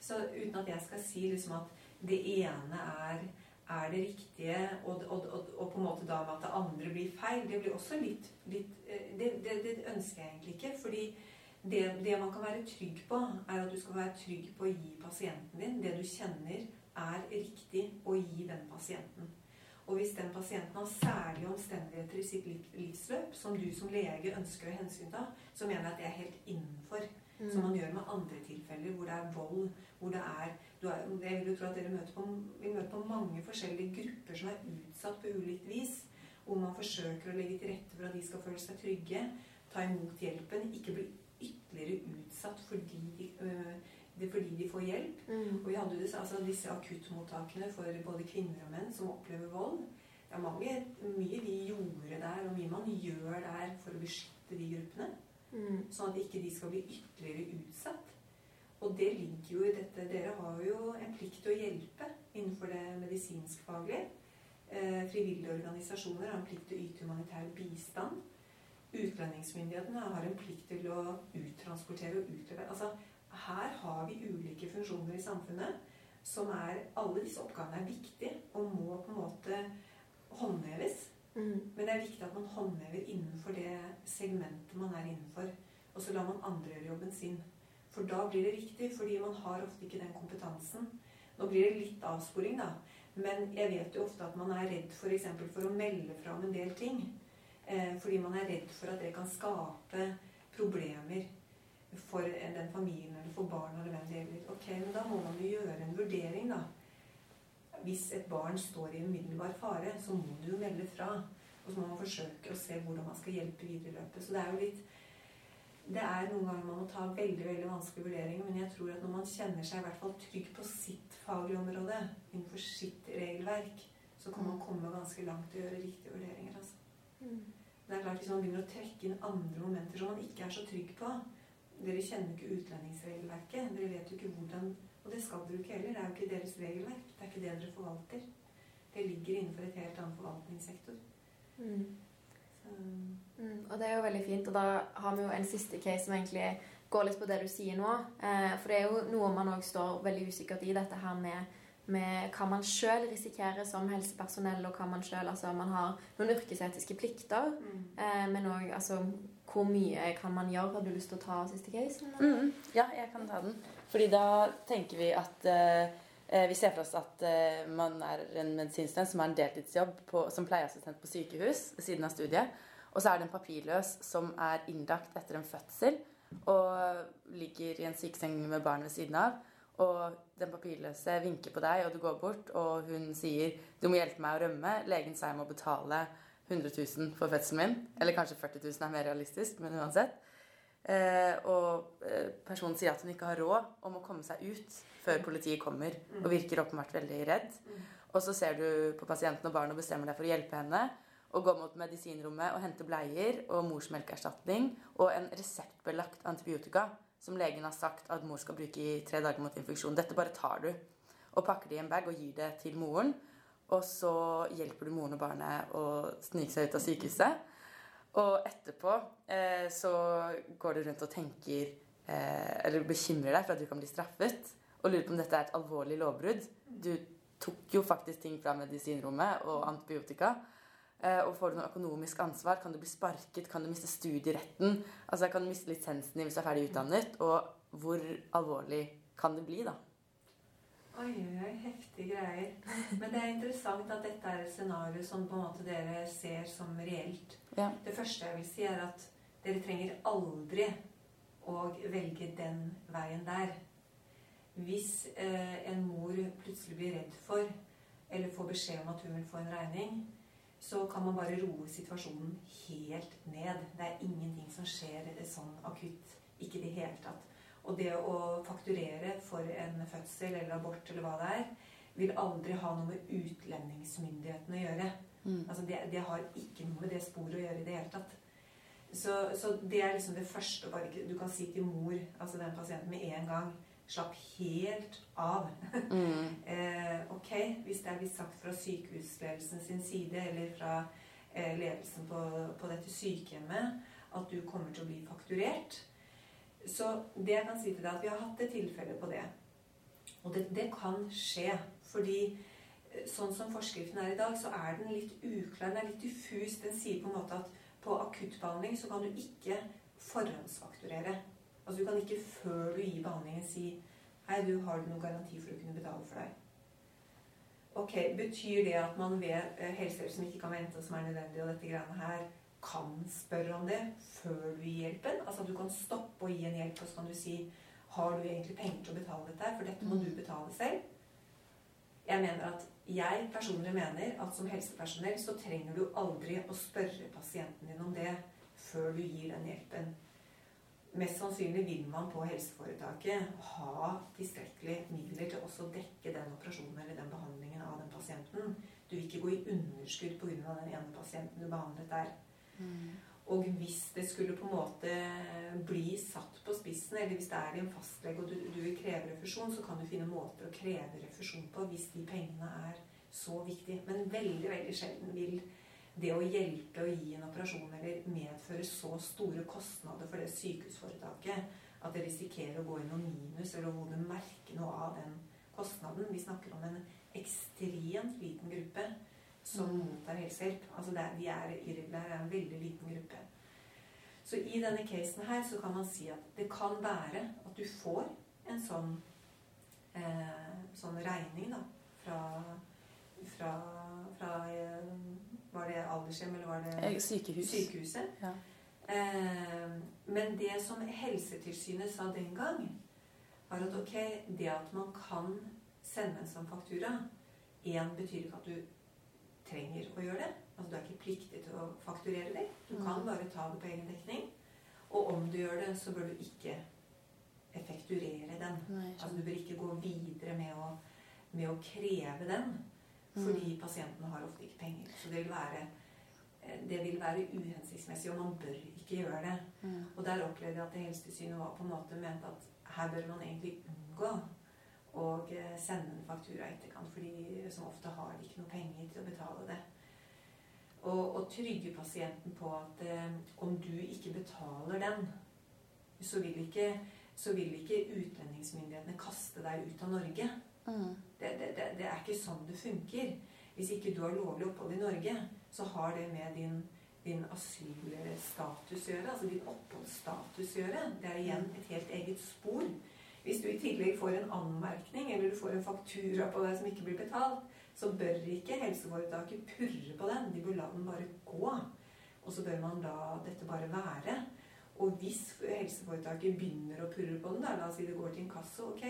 Så uten at jeg skal si liksom at det ene er, er det riktige, og, og, og, og, på en måte da med at det andre blir feil, det blir også litt, litt eh, det, det, det, ønsker jeg egentlig ikke. fordi det, man kan være trygg på, er at du skal være trygg på å gi pasienten din det du kjenner er riktig å gi den pasienten. Og hvis den pasienten har særlige omstendigheter i sitt livsløp som du som lege ønsker å hensynta, så mener jeg at det er helt innenfor. Mm. Som man gjør med andre tilfeller hvor det er vold, hvor det er, er Jeg vil jo tro at dere møter på, vil møte på mange forskjellige grupper som er utsatt på ulikt vis. Hvor man forsøker å legge til rette for at de skal føle seg trygge, ta imot hjelpen, ikke bli ytterligere utsatt fordi de øh, fordi de får hjelp. Mm. Og vi hadde altså disse akuttmottakene for både kvinner og menn som opplever vold. Det er mange, mye vi gjorde der, og mye man gjør der for å beskytte de gruppene. Mm. Sånn at ikke de skal bli ytterligere utsatt. Og det ligger jo i dette Dere har jo en plikt til å hjelpe innenfor det medisinskfaglige. Eh, frivillige organisasjoner har en plikt til å yte humanitær bistand. Utlendingsmyndighetene har en plikt til å uttransportere og utlevere. Altså, her har vi ulike funksjoner i samfunnet som er Alle disse oppgavene er viktige og må på en måte håndheves. Mm. Men det er viktig at man håndhever innenfor det segmentet man er innenfor. Og så lar man andre gjøre jobben sin. For da blir det riktig, fordi man har ofte ikke den kompetansen. Nå blir det litt avsporing, da. Men jeg vet jo ofte at man er redd. For, for å melde fra om en del ting. Eh, fordi man er redd for at det kan skape problemer for den familien eller for barna eller hvem det gjelder. Ok, men Da må man jo gjøre en vurdering, da. Hvis et barn står i umiddelbar fare, så må du jo melde fra. Og så må man forsøke å se hvordan man skal hjelpe videre i løpet. Så det er jo litt det er noen ganger man må ta veldig veldig vanskelige vurderinger, men jeg tror at når man kjenner seg i hvert fall trygg på sitt faglige område, innenfor sitt regelverk, så kan man mm. komme ganske langt å gjøre riktige vurderinger. Altså. Mm. Det er klart Hvis man begynner å trekke inn andre momenter som man ikke er så trygg på, dere kjenner ikke utlendingsregelverket. Dere vet jo ikke hvordan Og det skal dere ikke heller. Det er jo ikke deres regelverk. Det er ikke det dere forvalter. Det ligger innenfor et helt annet forvaltningssektor. Mm. Mm, og det er jo veldig fint. Og da har vi jo en siste case som egentlig går litt på det du sier nå. Eh, for det er jo noe man òg står veldig usikkert i, dette her med, med hva man sjøl risikerer som helsepersonell, og hva man sjøl Altså, man har noen yrkesetiske plikter, mm. eh, men òg altså hvor mye kan man gjøre? Har du lyst til å ta siste casen? Mm, ja, jeg kan ta den. Fordi da tenker vi at eh, vi ser for oss at eh, man er en medisinstudent som har en deltidsjobb på, som pleieassistent på sykehus ved siden av studiet. Og så er det en papirløs som er innlagt etter en fødsel og ligger i en sykeseng med barn ved siden av. Og den papirløse vinker på deg, og du går bort, og hun sier 'Du må hjelpe meg å rømme'. Legen sier jeg må betale 100 000 for fødselen min. Eller kanskje 40 000 er mer realistisk, men uansett. Eh, og eh, personen sier at hun ikke har råd og må komme seg ut før politiet kommer. Og virker åpenbart veldig redd. Og så ser du på pasienten og barnet og bestemmer deg for å hjelpe henne. Og gå mot medisinrommet og hente bleier og morsmelkerstatning og en reseptbelagt antibiotika som legen har sagt at mor skal bruke i tre dager mot infeksjon. Dette bare tar du og pakker det i en bag og gir det til moren. Og så hjelper du moren og barnet å snike seg ut av sykehuset. Og etterpå eh, så går du rundt og tenker eh, Eller bekymrer deg for at du kan bli straffet. Og lurer på om dette er et alvorlig lovbrudd. Du tok jo faktisk ting fra medisinrommet og antibiotika. Eh, og får du noe økonomisk ansvar? Kan du bli sparket? Kan du miste studieretten? Altså Kan du miste lisensen din hvis du er ferdig utdannet? Og hvor alvorlig kan det bli, da? Oi, oi, heftige greier. Men det er interessant at dette er et scenario som på en måte dere ser som reelt. Ja. Det første jeg vil si, er at dere trenger aldri å velge den veien der. Hvis eh, en mor plutselig blir redd for, eller får beskjed om at hun vil få en regning, så kan man bare roe situasjonen helt ned. Det er ingenting som skjer sånn akutt. Ikke i det hele tatt. Og det å fakturere for en fødsel eller abort eller hva det er, vil aldri ha noe med utlendingsmyndighetene å gjøre. Mm. Altså det, det, har ikke noe med det sporet å gjøre i det hele tatt. Så, så, det er liksom det første Du kan si til mor, altså den pasienten, med en gang slapp helt av. Mm. eh, ok, hvis det er blitt sagt fra sykehusledelsen sin side, eller fra eh, ledelsen på, på dette sykehjemmet, at du kommer til å bli fakturert. Så det jeg kan si til deg, at vi har hatt et tilfelle på det. Og det, det kan skje. Fordi eh, sånn som forskriften er i dag, så er den litt uklar. Den er litt diffus. Den sier på en måte at på akuttbehandling så kan du ikke forhåndsfakturere. Altså Du kan ikke før du gir behandlingen si Hei, du har du noen garanti for å kunne betale for deg? Ok, Betyr det at man ved eh, helsehjelp som ikke kan vente, og som er nødvendig, og dette greiene her, kan spørre om det før du gir hjelpen? Altså at du kan stoppe å gi en hjelp, og så kan du si Har du egentlig penger til å betale dette? For dette må du betale selv. Jeg mener at jeg personlig mener at som helsepersonell så trenger du aldri å spørre pasienten din om det før du gir den hjelpen. Mest sannsynlig vil man på helseforetaket ha tilstrekkelig midler til også å dekke den operasjonen eller den behandlingen av den pasienten. Du vil ikke gå i underskudd pga. den ene pasienten du behandlet der. Mm. Og hvis det skulle på en måte bli satt på spissen, eller hvis det er en fastlege og du, du vil kreve refusjon, så kan du finne måter å kreve refusjon på hvis de pengene er så viktige. Men veldig, veldig sjelden vil det å hjelpe å gi en operasjon eller medføre så store kostnader for det sykehusforetaket at det risikerer å gå i noe minus, eller hvor du merker noe av den kostnaden. Vi snakker om en ekstremt liten gruppe som mottar helsehjelp. Altså det de er irregulære, er en veldig liten gruppe. Så i denne casen her så kan man si at det kan være at du får en sånn, eh, sånn regning da, fra, fra, fra eh, Var det aldershjem, eller var det Eh, Sykehus. sykehuset? Ja. Eh, men det som Helsetilsynet sa den gang, var at ok, det at man kan sende en sånn faktura Én betyr ikke at du trenger å gjøre det. Altså Du er ikke pliktig til å fakturere det. Du kan Mm. bare ta det på egen dekning. Og om du gjør det, så bør du ikke effekturere den. Nei, Altså Du bør ikke gå videre med å, med å kreve den, fordi pasientene har ofte ikke penger. Så det vil være, eh, det vil være uhensiktsmessig, og man bør ikke gjøre det. Mm. Og der opplevde jeg at Helsetilsynet var på en måte mente at her bør man egentlig unngå å eh, sende en faktura i etterkant, fordi som ofte har de ikke noe penger til å betale det. Og, og trygge pasienten på at eh, om du ikke betaler den, så vil ikke, så vil ikke utlendingsmyndighetene kaste deg ut av Norge. Mm. Det, det, det, det er ikke sånn det funker. Hvis ikke du har lovlig opphold i Norge, så har det med din, din asylstatus å gjøre. Altså din oppholdsstatus å gjøre. Det er igjen et helt eget spor. Hvis du i tillegg får en anmerkning, eller du får en faktura på deg som ikke blir betalt, så bør ikke helseforetaket purre på den. De bør la den bare gå. Og så bør man la dette bare være. Og hvis helseforetaket begynner å purre på den, da, la oss si det går til inkasso, ok,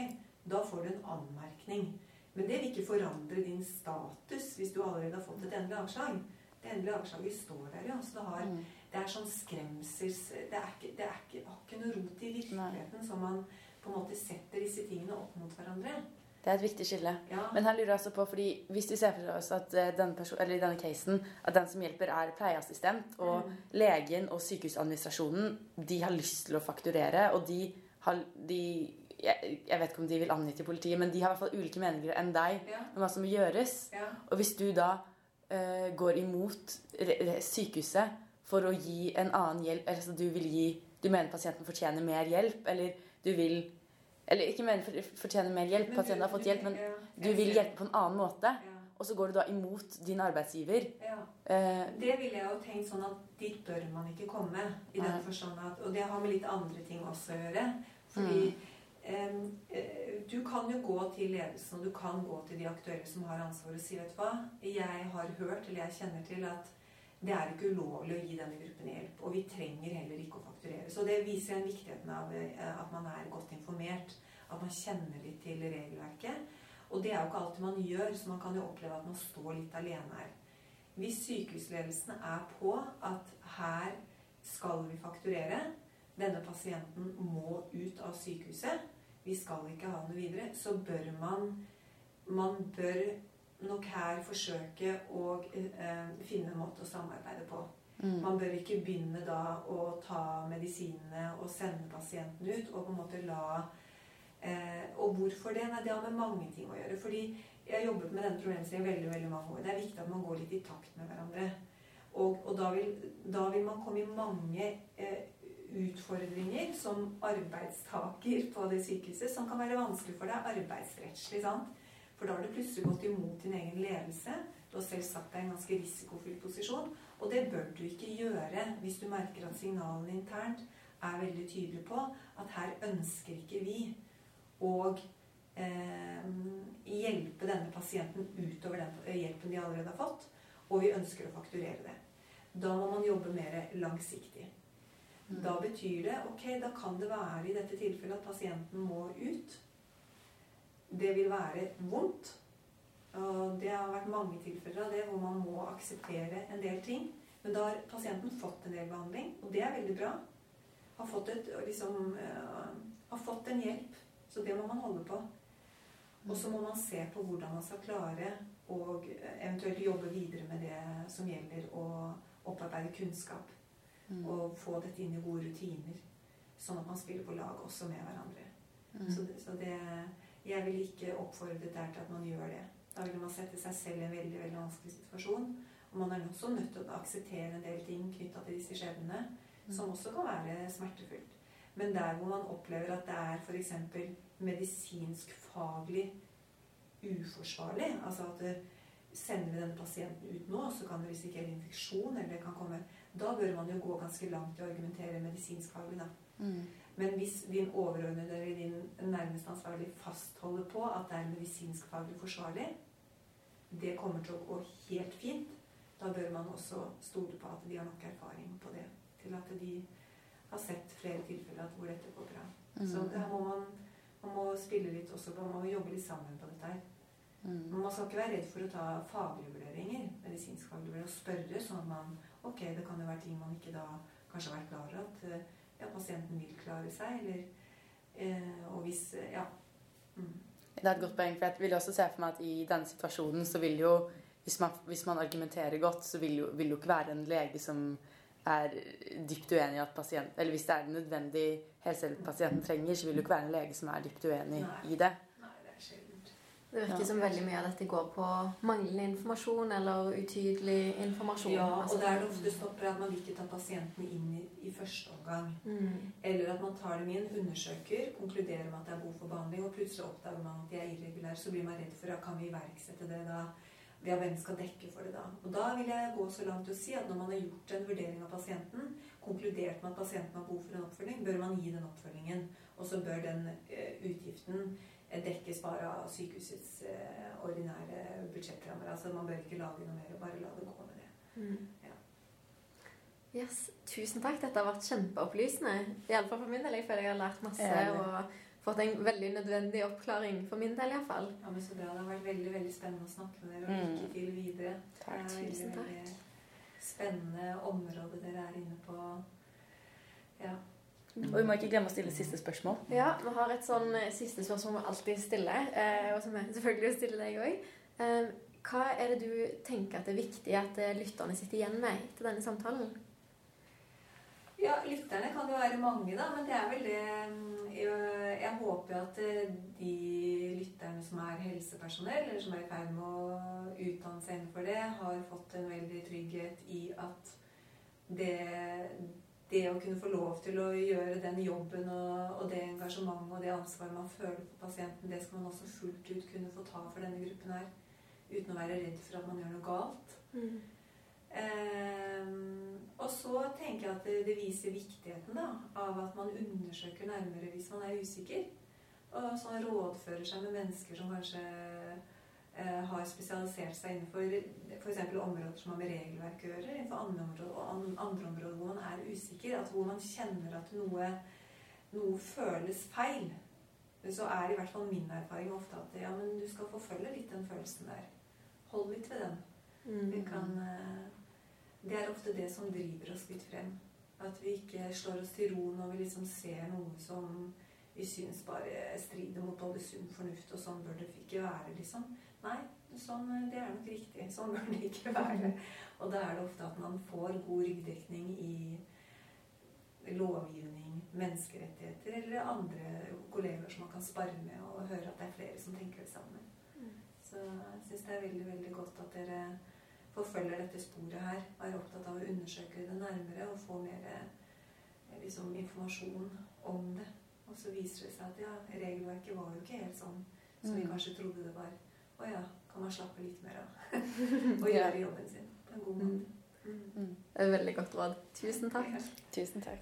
da får du en anmerkning. Men det vil ikke forandre din status hvis du allerede har fått et endelig avslag. Det endelige avslaget står der, ja. Så det, har, Mm. det er sånn skremsels... Det, er ikke, det er ikke, har ikke noe rot i virkeligheten som man på en måte setter disse tingene opp mot hverandre. Det er et viktig skille. Ja, Men her lurer jeg også på, fordi Hvis vi ser for oss at eh, denne, person, eller i denne casen, at den som hjelper, er pleieassistent, og Mm. legen og sykehusadministrasjonen de har lyst til å fakturere, og de har de, jeg, jeg vet ikke om de vil angi til politiet, men de har i hvert fall ulike meninger enn deg ja, om hva som må gjøres. ja. Og hvis du da uh, går imot sykehuset for å gi en annen hjelp altså du vil gi Du mener pasienten fortjener mer hjelp, eller du vil Eller ikke mener for- fortjener mer hjelp, pasienten har fått hjelp, men du vil hjelpe på en annen måte. Og så går du da imot din arbeidsgiver. ja. Eh, Det ville jeg jo tenkt sånn at dit bør man ikke komme. I den forstand at, Og det har med litt andre ting også å gjøre. Fordi mm. eh, du kan jo gå til ledelsen, og du kan gå til de aktører som har ansvar og si vet du hva, jeg har hørt, eller jeg kjenner til at det er ikke ulovlig å gi denne gruppen hjelp. Og vi trenger heller ikke å fakturere. Så det viser igjen viktigheten av eh, at man er godt informert. At man kjenner litt til regelverket. Og det er jo ikke alltid man gjør, så man kan jo oppleve at man står litt alene her. Hvis sykehusledelsen er på at her skal vi fakturere, denne pasienten må ut av sykehuset, vi skal ikke ha noe videre, så bør man Man bør nok her forsøke å eh, finne en måte å samarbeide på. mm, Man bør ikke begynne da å ta medisinene og sende pasienten ut, og på en måte la Eh, og hvorfor det? Nei, det har med mange ting å gjøre. Fordi jeg har jobbet med denne problemstillingen veldig veldig mange år. Det er viktig at man går litt i takt med hverandre. Og, og da, vil, da, vil, man komme i mange eh, utfordringer som arbeidstaker på det sykehuset som kan være vanskelig for deg arbeidsrettslig. sant? For da har du plutselig gått imot din egen ledelse. Du har selv satt deg i en ganske risikofylt posisjon. Og det bør du ikke gjøre hvis du merker at signalene internt er veldig tydelige på at her ønsker ikke vi å eh, hjelpe denne pasienten utover den hjelpen de allerede har fått. Og vi ønsker å fakturere det. Da må man jobbe mer langsiktig. Mm. Da betyr det ok, da kan det være i dette tilfellet at pasienten må ut. Det vil være vondt. Og det har vært mange tilfeller av det hvor man må akseptere en del ting. Men da har pasienten fått en del behandling, og det er veldig bra. Har fått, et, liksom, uh, har fått en hjelp. Så det må man holde på. Og så må man se på hvordan man skal klare å eventuelt jobbe videre med det som gjelder å opparbeide kunnskap. Mm. Og få dette inn i gode rutiner. Sånn at man spiller på lag også med hverandre. Mm. Så, det, så det jeg vil ikke oppfordre der til at man gjør det. Da vil man sette seg selv i en veldig veldig vanskelig situasjon. Og man er også nødt til å akseptere en del ting knytta til disse skjebnene, mm. som også kan være smertefullt. Men der hvor man opplever at det er f.eks. medisinsk-faglig uforsvarlig, altså at det, sender vi denne pasienten ut nå, så kan det risikere infeksjon, eller det kan komme Da bør man jo gå ganske langt i å argumentere medisinsk-faglig, da. Mm. Men hvis din overordnede eller din nærmest ansvarlig fastholder på at det er medisinsk-faglig forsvarlig, det kommer til å gå helt fint. Da bør man også stole på at de har nok erfaring på det til at de har sett flere tilfeller hvor dette går bra. Mm. Så her må man, man må spille litt også på, man må jobbe litt sammen på dette her. Mm. Man skal ikke være redd for å ta faglige vurderinger, medisinsk-faglige vurderinger, og spørre sånn man Ok, det kan jo være ting man ikke da kanskje har vært klar over. at eh, ja, pasienten vil klare seg, eller eh, Og hvis Ja. Mm. Det er et godt poeng. for Jeg vil også se for meg at i denne situasjonen så vil jo Hvis man, hvis man argumenterer godt, så vil jo, vil jo ikke være en lege som er dypt uenig i at pasient, Eller hvis det er nødvendig helsehjelp pasienten trenger, så vil det ikke være en lege som er dypt uenig Nei. i det. Det virker ja. som veldig mye av dette går på manglende informasjon eller utydelig informasjon. Ja, og det er det ofte stopper at man ikke tar pasientene inn i, i første omgang. Mm. Eller at man tar dem inn, undersøker, konkluderer med at det er behov for behandling, og plutselig oppdager man at de er irregulære. Så blir man redd for at kan vi iverksette det da? Ja, hvem skal dekke for det da? Og da vil jeg gå så langt til å si at når man har gjort en vurdering av pasienten, konkludert med at pasienten har behov for en oppfølging, bør man gi den oppfølgingen. Og så bør den eh, utgiften dekkes bare av sykehusets eh, ordinære budsjettrammer. Altså Man bør ikke lage noe mer, bare la det gå med det. Mm. Ja. Yes, Tusen takk. Dette har vært kjempeopplysende. Iallfall for min del. Jeg føler jeg har lært masse og fått en veldig nødvendig oppklaring. For min del iallfall. Ja, men så bra. Det har vært veldig veldig spennende å snakke med dere. Og mm. lykke til videre. Takk, det tusen veldig, spennende område dere er inne på. Ja. Og vi må ikke glemme å stille siste spørsmål. Ja, vi har et sånn eh, siste spørsmål vi alltid stiller, eh, og som jeg selvfølgelig stiller deg òg. Eh, hva er det du tenker at det er viktig at lytterne sitter igjen med etter denne samtalen? Ja, lytterne kan jo være mange, da, men det er vel det mm, Jeg, jeg håper jo at de lytterne som er helsepersonell, eller som er i ferd med å utdanne seg innenfor det, har fått en veldig trygghet i at det det å kunne få lov til å gjøre den jobben og, og, det engasjementet og det ansvaret man føler for pasienten, det skal man også fullt ut kunne få ta for denne gruppen her. Uten å være redd for at man gjør noe galt. Mm. Um, og så tenker jeg at det, det, viser viktigheten da, av at man undersøker nærmere hvis man er usikker. Og sånn rådfører seg med mennesker som kanskje har spesialisert seg innenfor f.eks. områder som har med regelverk å gjøre, innenfor andre områder, og andre områder hvor man er usikker, altså hvor man kjenner at noe, noe føles feil, så er i hvert fall min erfaring ofte at ja, men du skal forfølge litt den følelsen der. Hold litt ved den. Mm. Kan, eh, det er ofte det som driver oss litt frem. At vi ikke slår oss til ro når vi liksom ser noe som vi syns bare strider mot både sunn fornuft, og sånn bør det ikke være, liksom. Nei, sånn, eh, det er nok riktig. Sånn bør det ikke være. Og da er det ofte at man får god ryggdekning i lovgivning, menneskerettigheter eller andre kolleger som man kan spare med og høre at det er flere som tenker det samme. Mm. Så jeg syns det er veldig veldig godt at dere forfølger dette sporet her. Og er opptatt av å undersøke det nærmere og få mer eh, liksom, informasjon om det. Og så viser det seg at ja, regelverket var jo ikke helt sånn som vi Mm. kanskje trodde det var. Å ja, kan man slappe litt mer av og gjøre jobben sin på en god måte. Mm. Det er et veldig godt råd. Tusen takk. Ja. Tusen takk.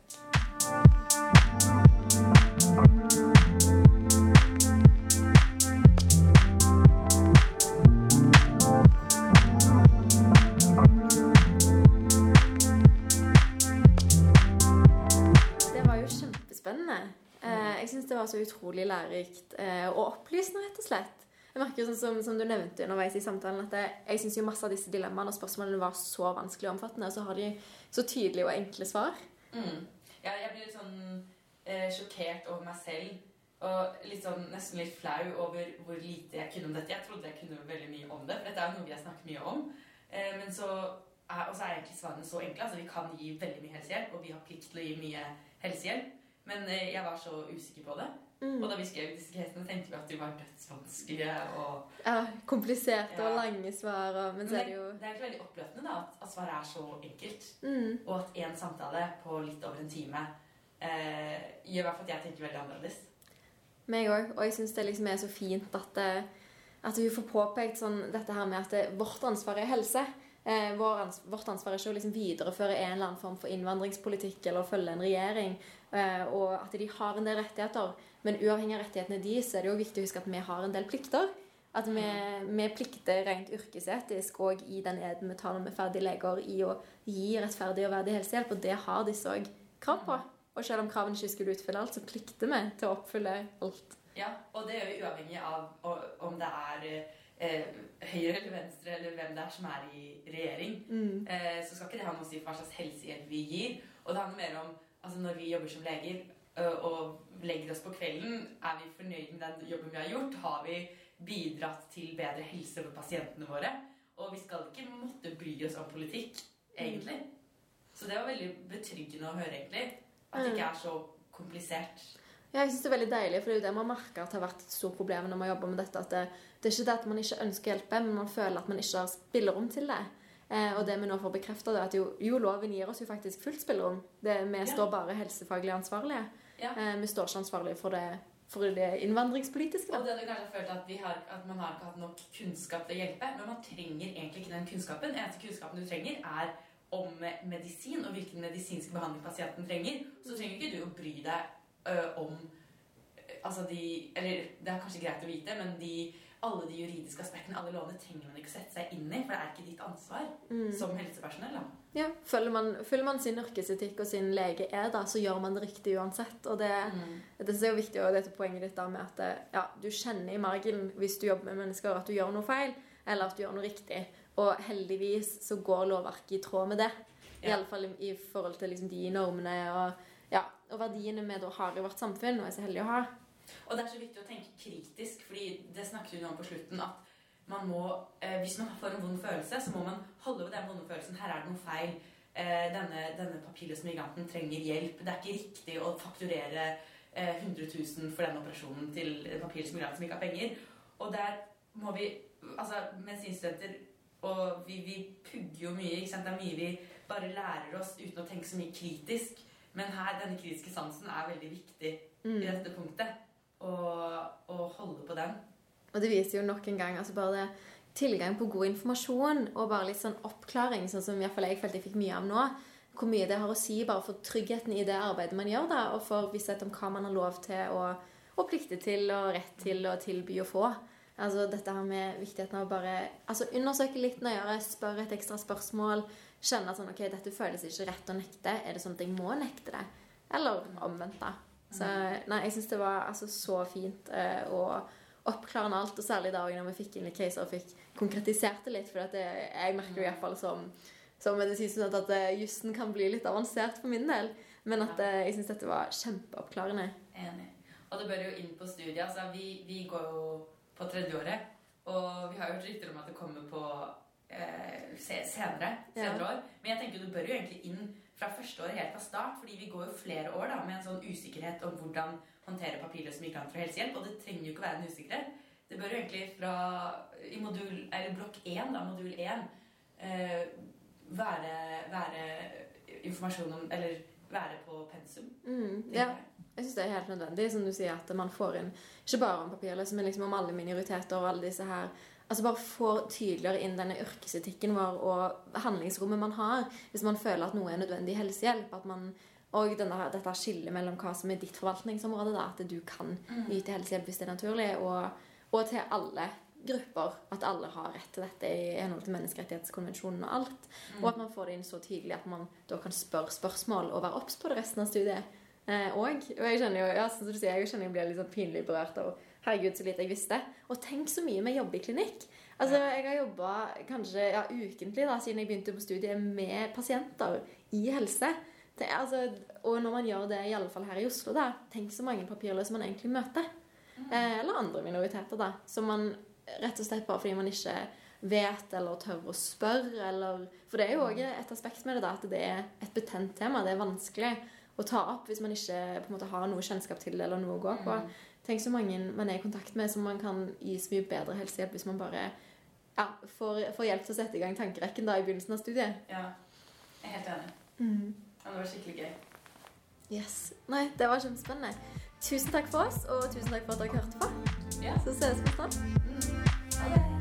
Eh, jeg syns det var så utrolig lærerikt eh, og opplysende, rett og slett. Jeg merker sånn som, som du nevnte underveis i samtalen, at jeg, jeg syns masse av disse dilemmaene og spørsmålene var så vanskelig og omfattende, og så har de så tydelige og enkle svar. Mm. Ja, jeg blir litt sånn eh, sjokkert over meg selv. Og litt sånn, nesten litt flau over hvor lite jeg kunne om dette. Jeg trodde jeg kunne veldig mye om det, for dette er jo noe har snakket mye om. Eh, men så er, og så er egentlig svarene så enkle. altså Vi kan gi veldig mye helsehjelp, og vi har plikt til å gi mye helsehjelp. Men eh, jeg var så usikker på det. Mm. Og da vi skrev disse casene, tenkte vi at de var dødsvanskelige. og Ja, kompliserte og lange svar, og, men så er det jo det er veldig oppløftende da, at, at svaret er så enkelt. mm. Og at én samtale på litt over en time eh, gjør i hvert fall at jeg tenker veldig annerledes. Meg òg. Og jeg syns det liksom er så fint at, det, at vi får påpekt sånn, dette her med at det, vårt ansvar er helse. Eh, vår ans vårt ansvar er ikke å liksom videreføre en eller annen form for innvandringspolitikk eller å følge en regjering. Eh, og at de har en del rettigheter. Men uavhengig av rettighetene de, så er det jo viktig å huske at vi har en del plikter. At vi, vi plikter rent yrkesetisk og i den eden vi tar når vi er ferdige leger, i å gi rettferdig og verdig helsehjelp. Og det har disse òg krav på. Og selv om kravene ikke skulle utfylle alt, så plikter vi til å oppfylle alt. Ja, Og det gjør vi uavhengig av om det er eh, høyre eller venstre eller hvem det er som er i regjering. Mm. Eh, så skal ikke det ha noe å si for hva slags helsehjelp vi gir. Og det handler mer om altså når vi jobber som leger og legger oss på kvelden, er vi fornøyd med den jobben vi har gjort? Har vi bidratt til bedre helse for pasientene våre? Og vi skal ikke måtte bry oss om politikk, egentlig. Så det var veldig betryggende å høre, egentlig. At det ikke er så komplisert. Ja, jeg synes Det er veldig deilig, for det er jo det man merker at har vært et stort problem når man jobber med dette. at det, det er ikke det at man ikke ønsker å hjelpe, men man føler at man ikke har spillerom til det. Eh, og det vi nå får bekreftet, er at jo, jo, loven gir oss jo faktisk fullt spillerom. Det, vi Ja. står bare helsefaglig ansvarlige. Ja. Eh, vi står ikke ansvarlige for det, for det innvandringspolitiske. Og det du kanskje har følt at, vi har, at man har ikke hatt nok kunnskap til å hjelpe. Men man trenger egentlig ikke den kunnskapen. Eneste kunnskapen du trenger, er om medisin og hvilken medisinsk behandling pasienten trenger. Så trenger ikke du å bry deg ø, om altså de Eller det er kanskje greit å vite, men de, alle de juridiske aspektene, alle lovene, trenger man ikke sette seg inn i, for det er ikke ditt ansvar Mm. som helsepersonell. da. Ja, følger man, følger man sin yrkesetikk og sin lege er, da, så gjør man det riktig uansett. Og det, Det er jo viktig, og dette poenget ditt da med at ja, du kjenner i margen hvis du jobber med mennesker at du gjør noe feil, eller at du gjør noe riktig. Og heldigvis så går lovverket i tråd med det. I Ja. alle fall i, i forhold til liksom de normene og, ja, og verdiene vi da har i vårt samfunn, og er så heldige å ha. Og det er så viktig å tenke kritisk, fordi det snakket hun om på slutten, at man må, eh, hvis man får en vond følelse, så må man holde ved den vonde følelsen. Her er det noe feil. Eh, denne, denne papirløse migranten trenger hjelp. Det er ikke riktig å fakturere eh, 100 000 for den operasjonen til en papirløs migrant som ikke har penger. Og der må vi, altså medisinstudenter, og vi, vi pugger jo mye, ikke sant? Det er mye vi bare lærer oss uten å tenke så mye kritisk. Men her, denne kritiske sansen er veldig viktig Mm. i dette punktet. Og, og holde på den. Og det viser jo nok en gang altså bare det tilgang på god informasjon og bare litt sånn oppklaring, sånn som iallfall jeg følte jeg fikk mye av nå. Hvor mye det har å si bare for tryggheten i det arbeidet man gjør, da, og for visshet om hva man har lov til og, og plikter til og rett til å tilby å få. Altså dette her med viktigheten av å bare altså undersøke litt nøyere, spørre et ekstra spørsmål, kjenne sånn, ok, dette føles ikke rett å nekte. Er det sånn at jeg må nekte det? Eller omvendt, da. Så nei, jeg syns det var altså så fint eh, og oppklarende alt, og særlig da når vi fikk inn litt caser og fikk konkretisert det litt, for at det, jeg merker jo i hvert fall som, som medisinstudent at eh, jussen kan bli litt avansert for min del, men at eh, jeg syns dette var kjempeoppklarende. Enig. Og det bør jo inn på studiet. Altså, vi, vi går jo på tredjeåret, og vi har hørt rykter om at det kommer på eh, senere, senere, senere år. Men jeg tenker du bør jo egentlig inn fra første år helt fra start, fordi vi går jo flere år da, med en sånn usikkerhet om hvordan håndtere papirløse migranter og helsehjelp, og det trenger jo ikke være en usikkerhet. Det bør jo egentlig fra i modul, eller blokk 1, da, modul 1, eh, være, være informasjon om Eller være på pensum. Mm, ja. jeg. Syns det er helt nødvendig, som du sier, at man får inn ikke bare om papirløse, men liksom om alle minoriteter og alle disse her Altså bare får tydeligere inn denne yrkesetikken vår og handlingsrommet man har hvis man føler at noe er nødvendig helsehjelp. At man, og denne, dette skillet mellom hva som er ditt forvaltningsområde, da, at du kan yte helsehjelp hvis det er naturlig, og, og til alle grupper. At alle har rett til dette i henhold til menneskerettighetskonvensjonen og alt. Og at man får det inn så tydelig at man da kan spørre spørsmål og være obs på det resten av studiet. Eh, og, og jeg kjenner jo ja, som du sier, jeg kjenner jeg blir litt sånn pinlig berørt av Herregud, så lite jeg visste. Og tenk så mye vi jobber i klinikk. Altså, Jeg har jobba kanskje ja, ukentlig da, siden jeg begynte på studiet med pasienter i helse. Det, altså, og når man gjør det, i alle fall her i Oslo, da, tenk så mange papirløse man egentlig møter. Eh, eller andre minoriteter, da. Som man rett og slett bare fordi man ikke vet eller tør å spørre, eller For det er jo òg et aspekt med det, da, at det er et betent tema. Det er vanskelig å ta opp hvis man ikke på en måte har noe kjennskap til det eller noe å gå på. Tenk så mange man er i kontakt med som man kan gi så mye bedre helsehjelp hvis man bare ja, får, får hjelp til å sette i gang tankerekken da i begynnelsen av studiet. Ja, jeg er helt enig. Ja, det var skikkelig gøy. Yes. Nei, det var kjempespennende. Tusen takk for oss, og tusen takk for at dere hørte på. Ja. Så ses vi snart. Mm. Ha det.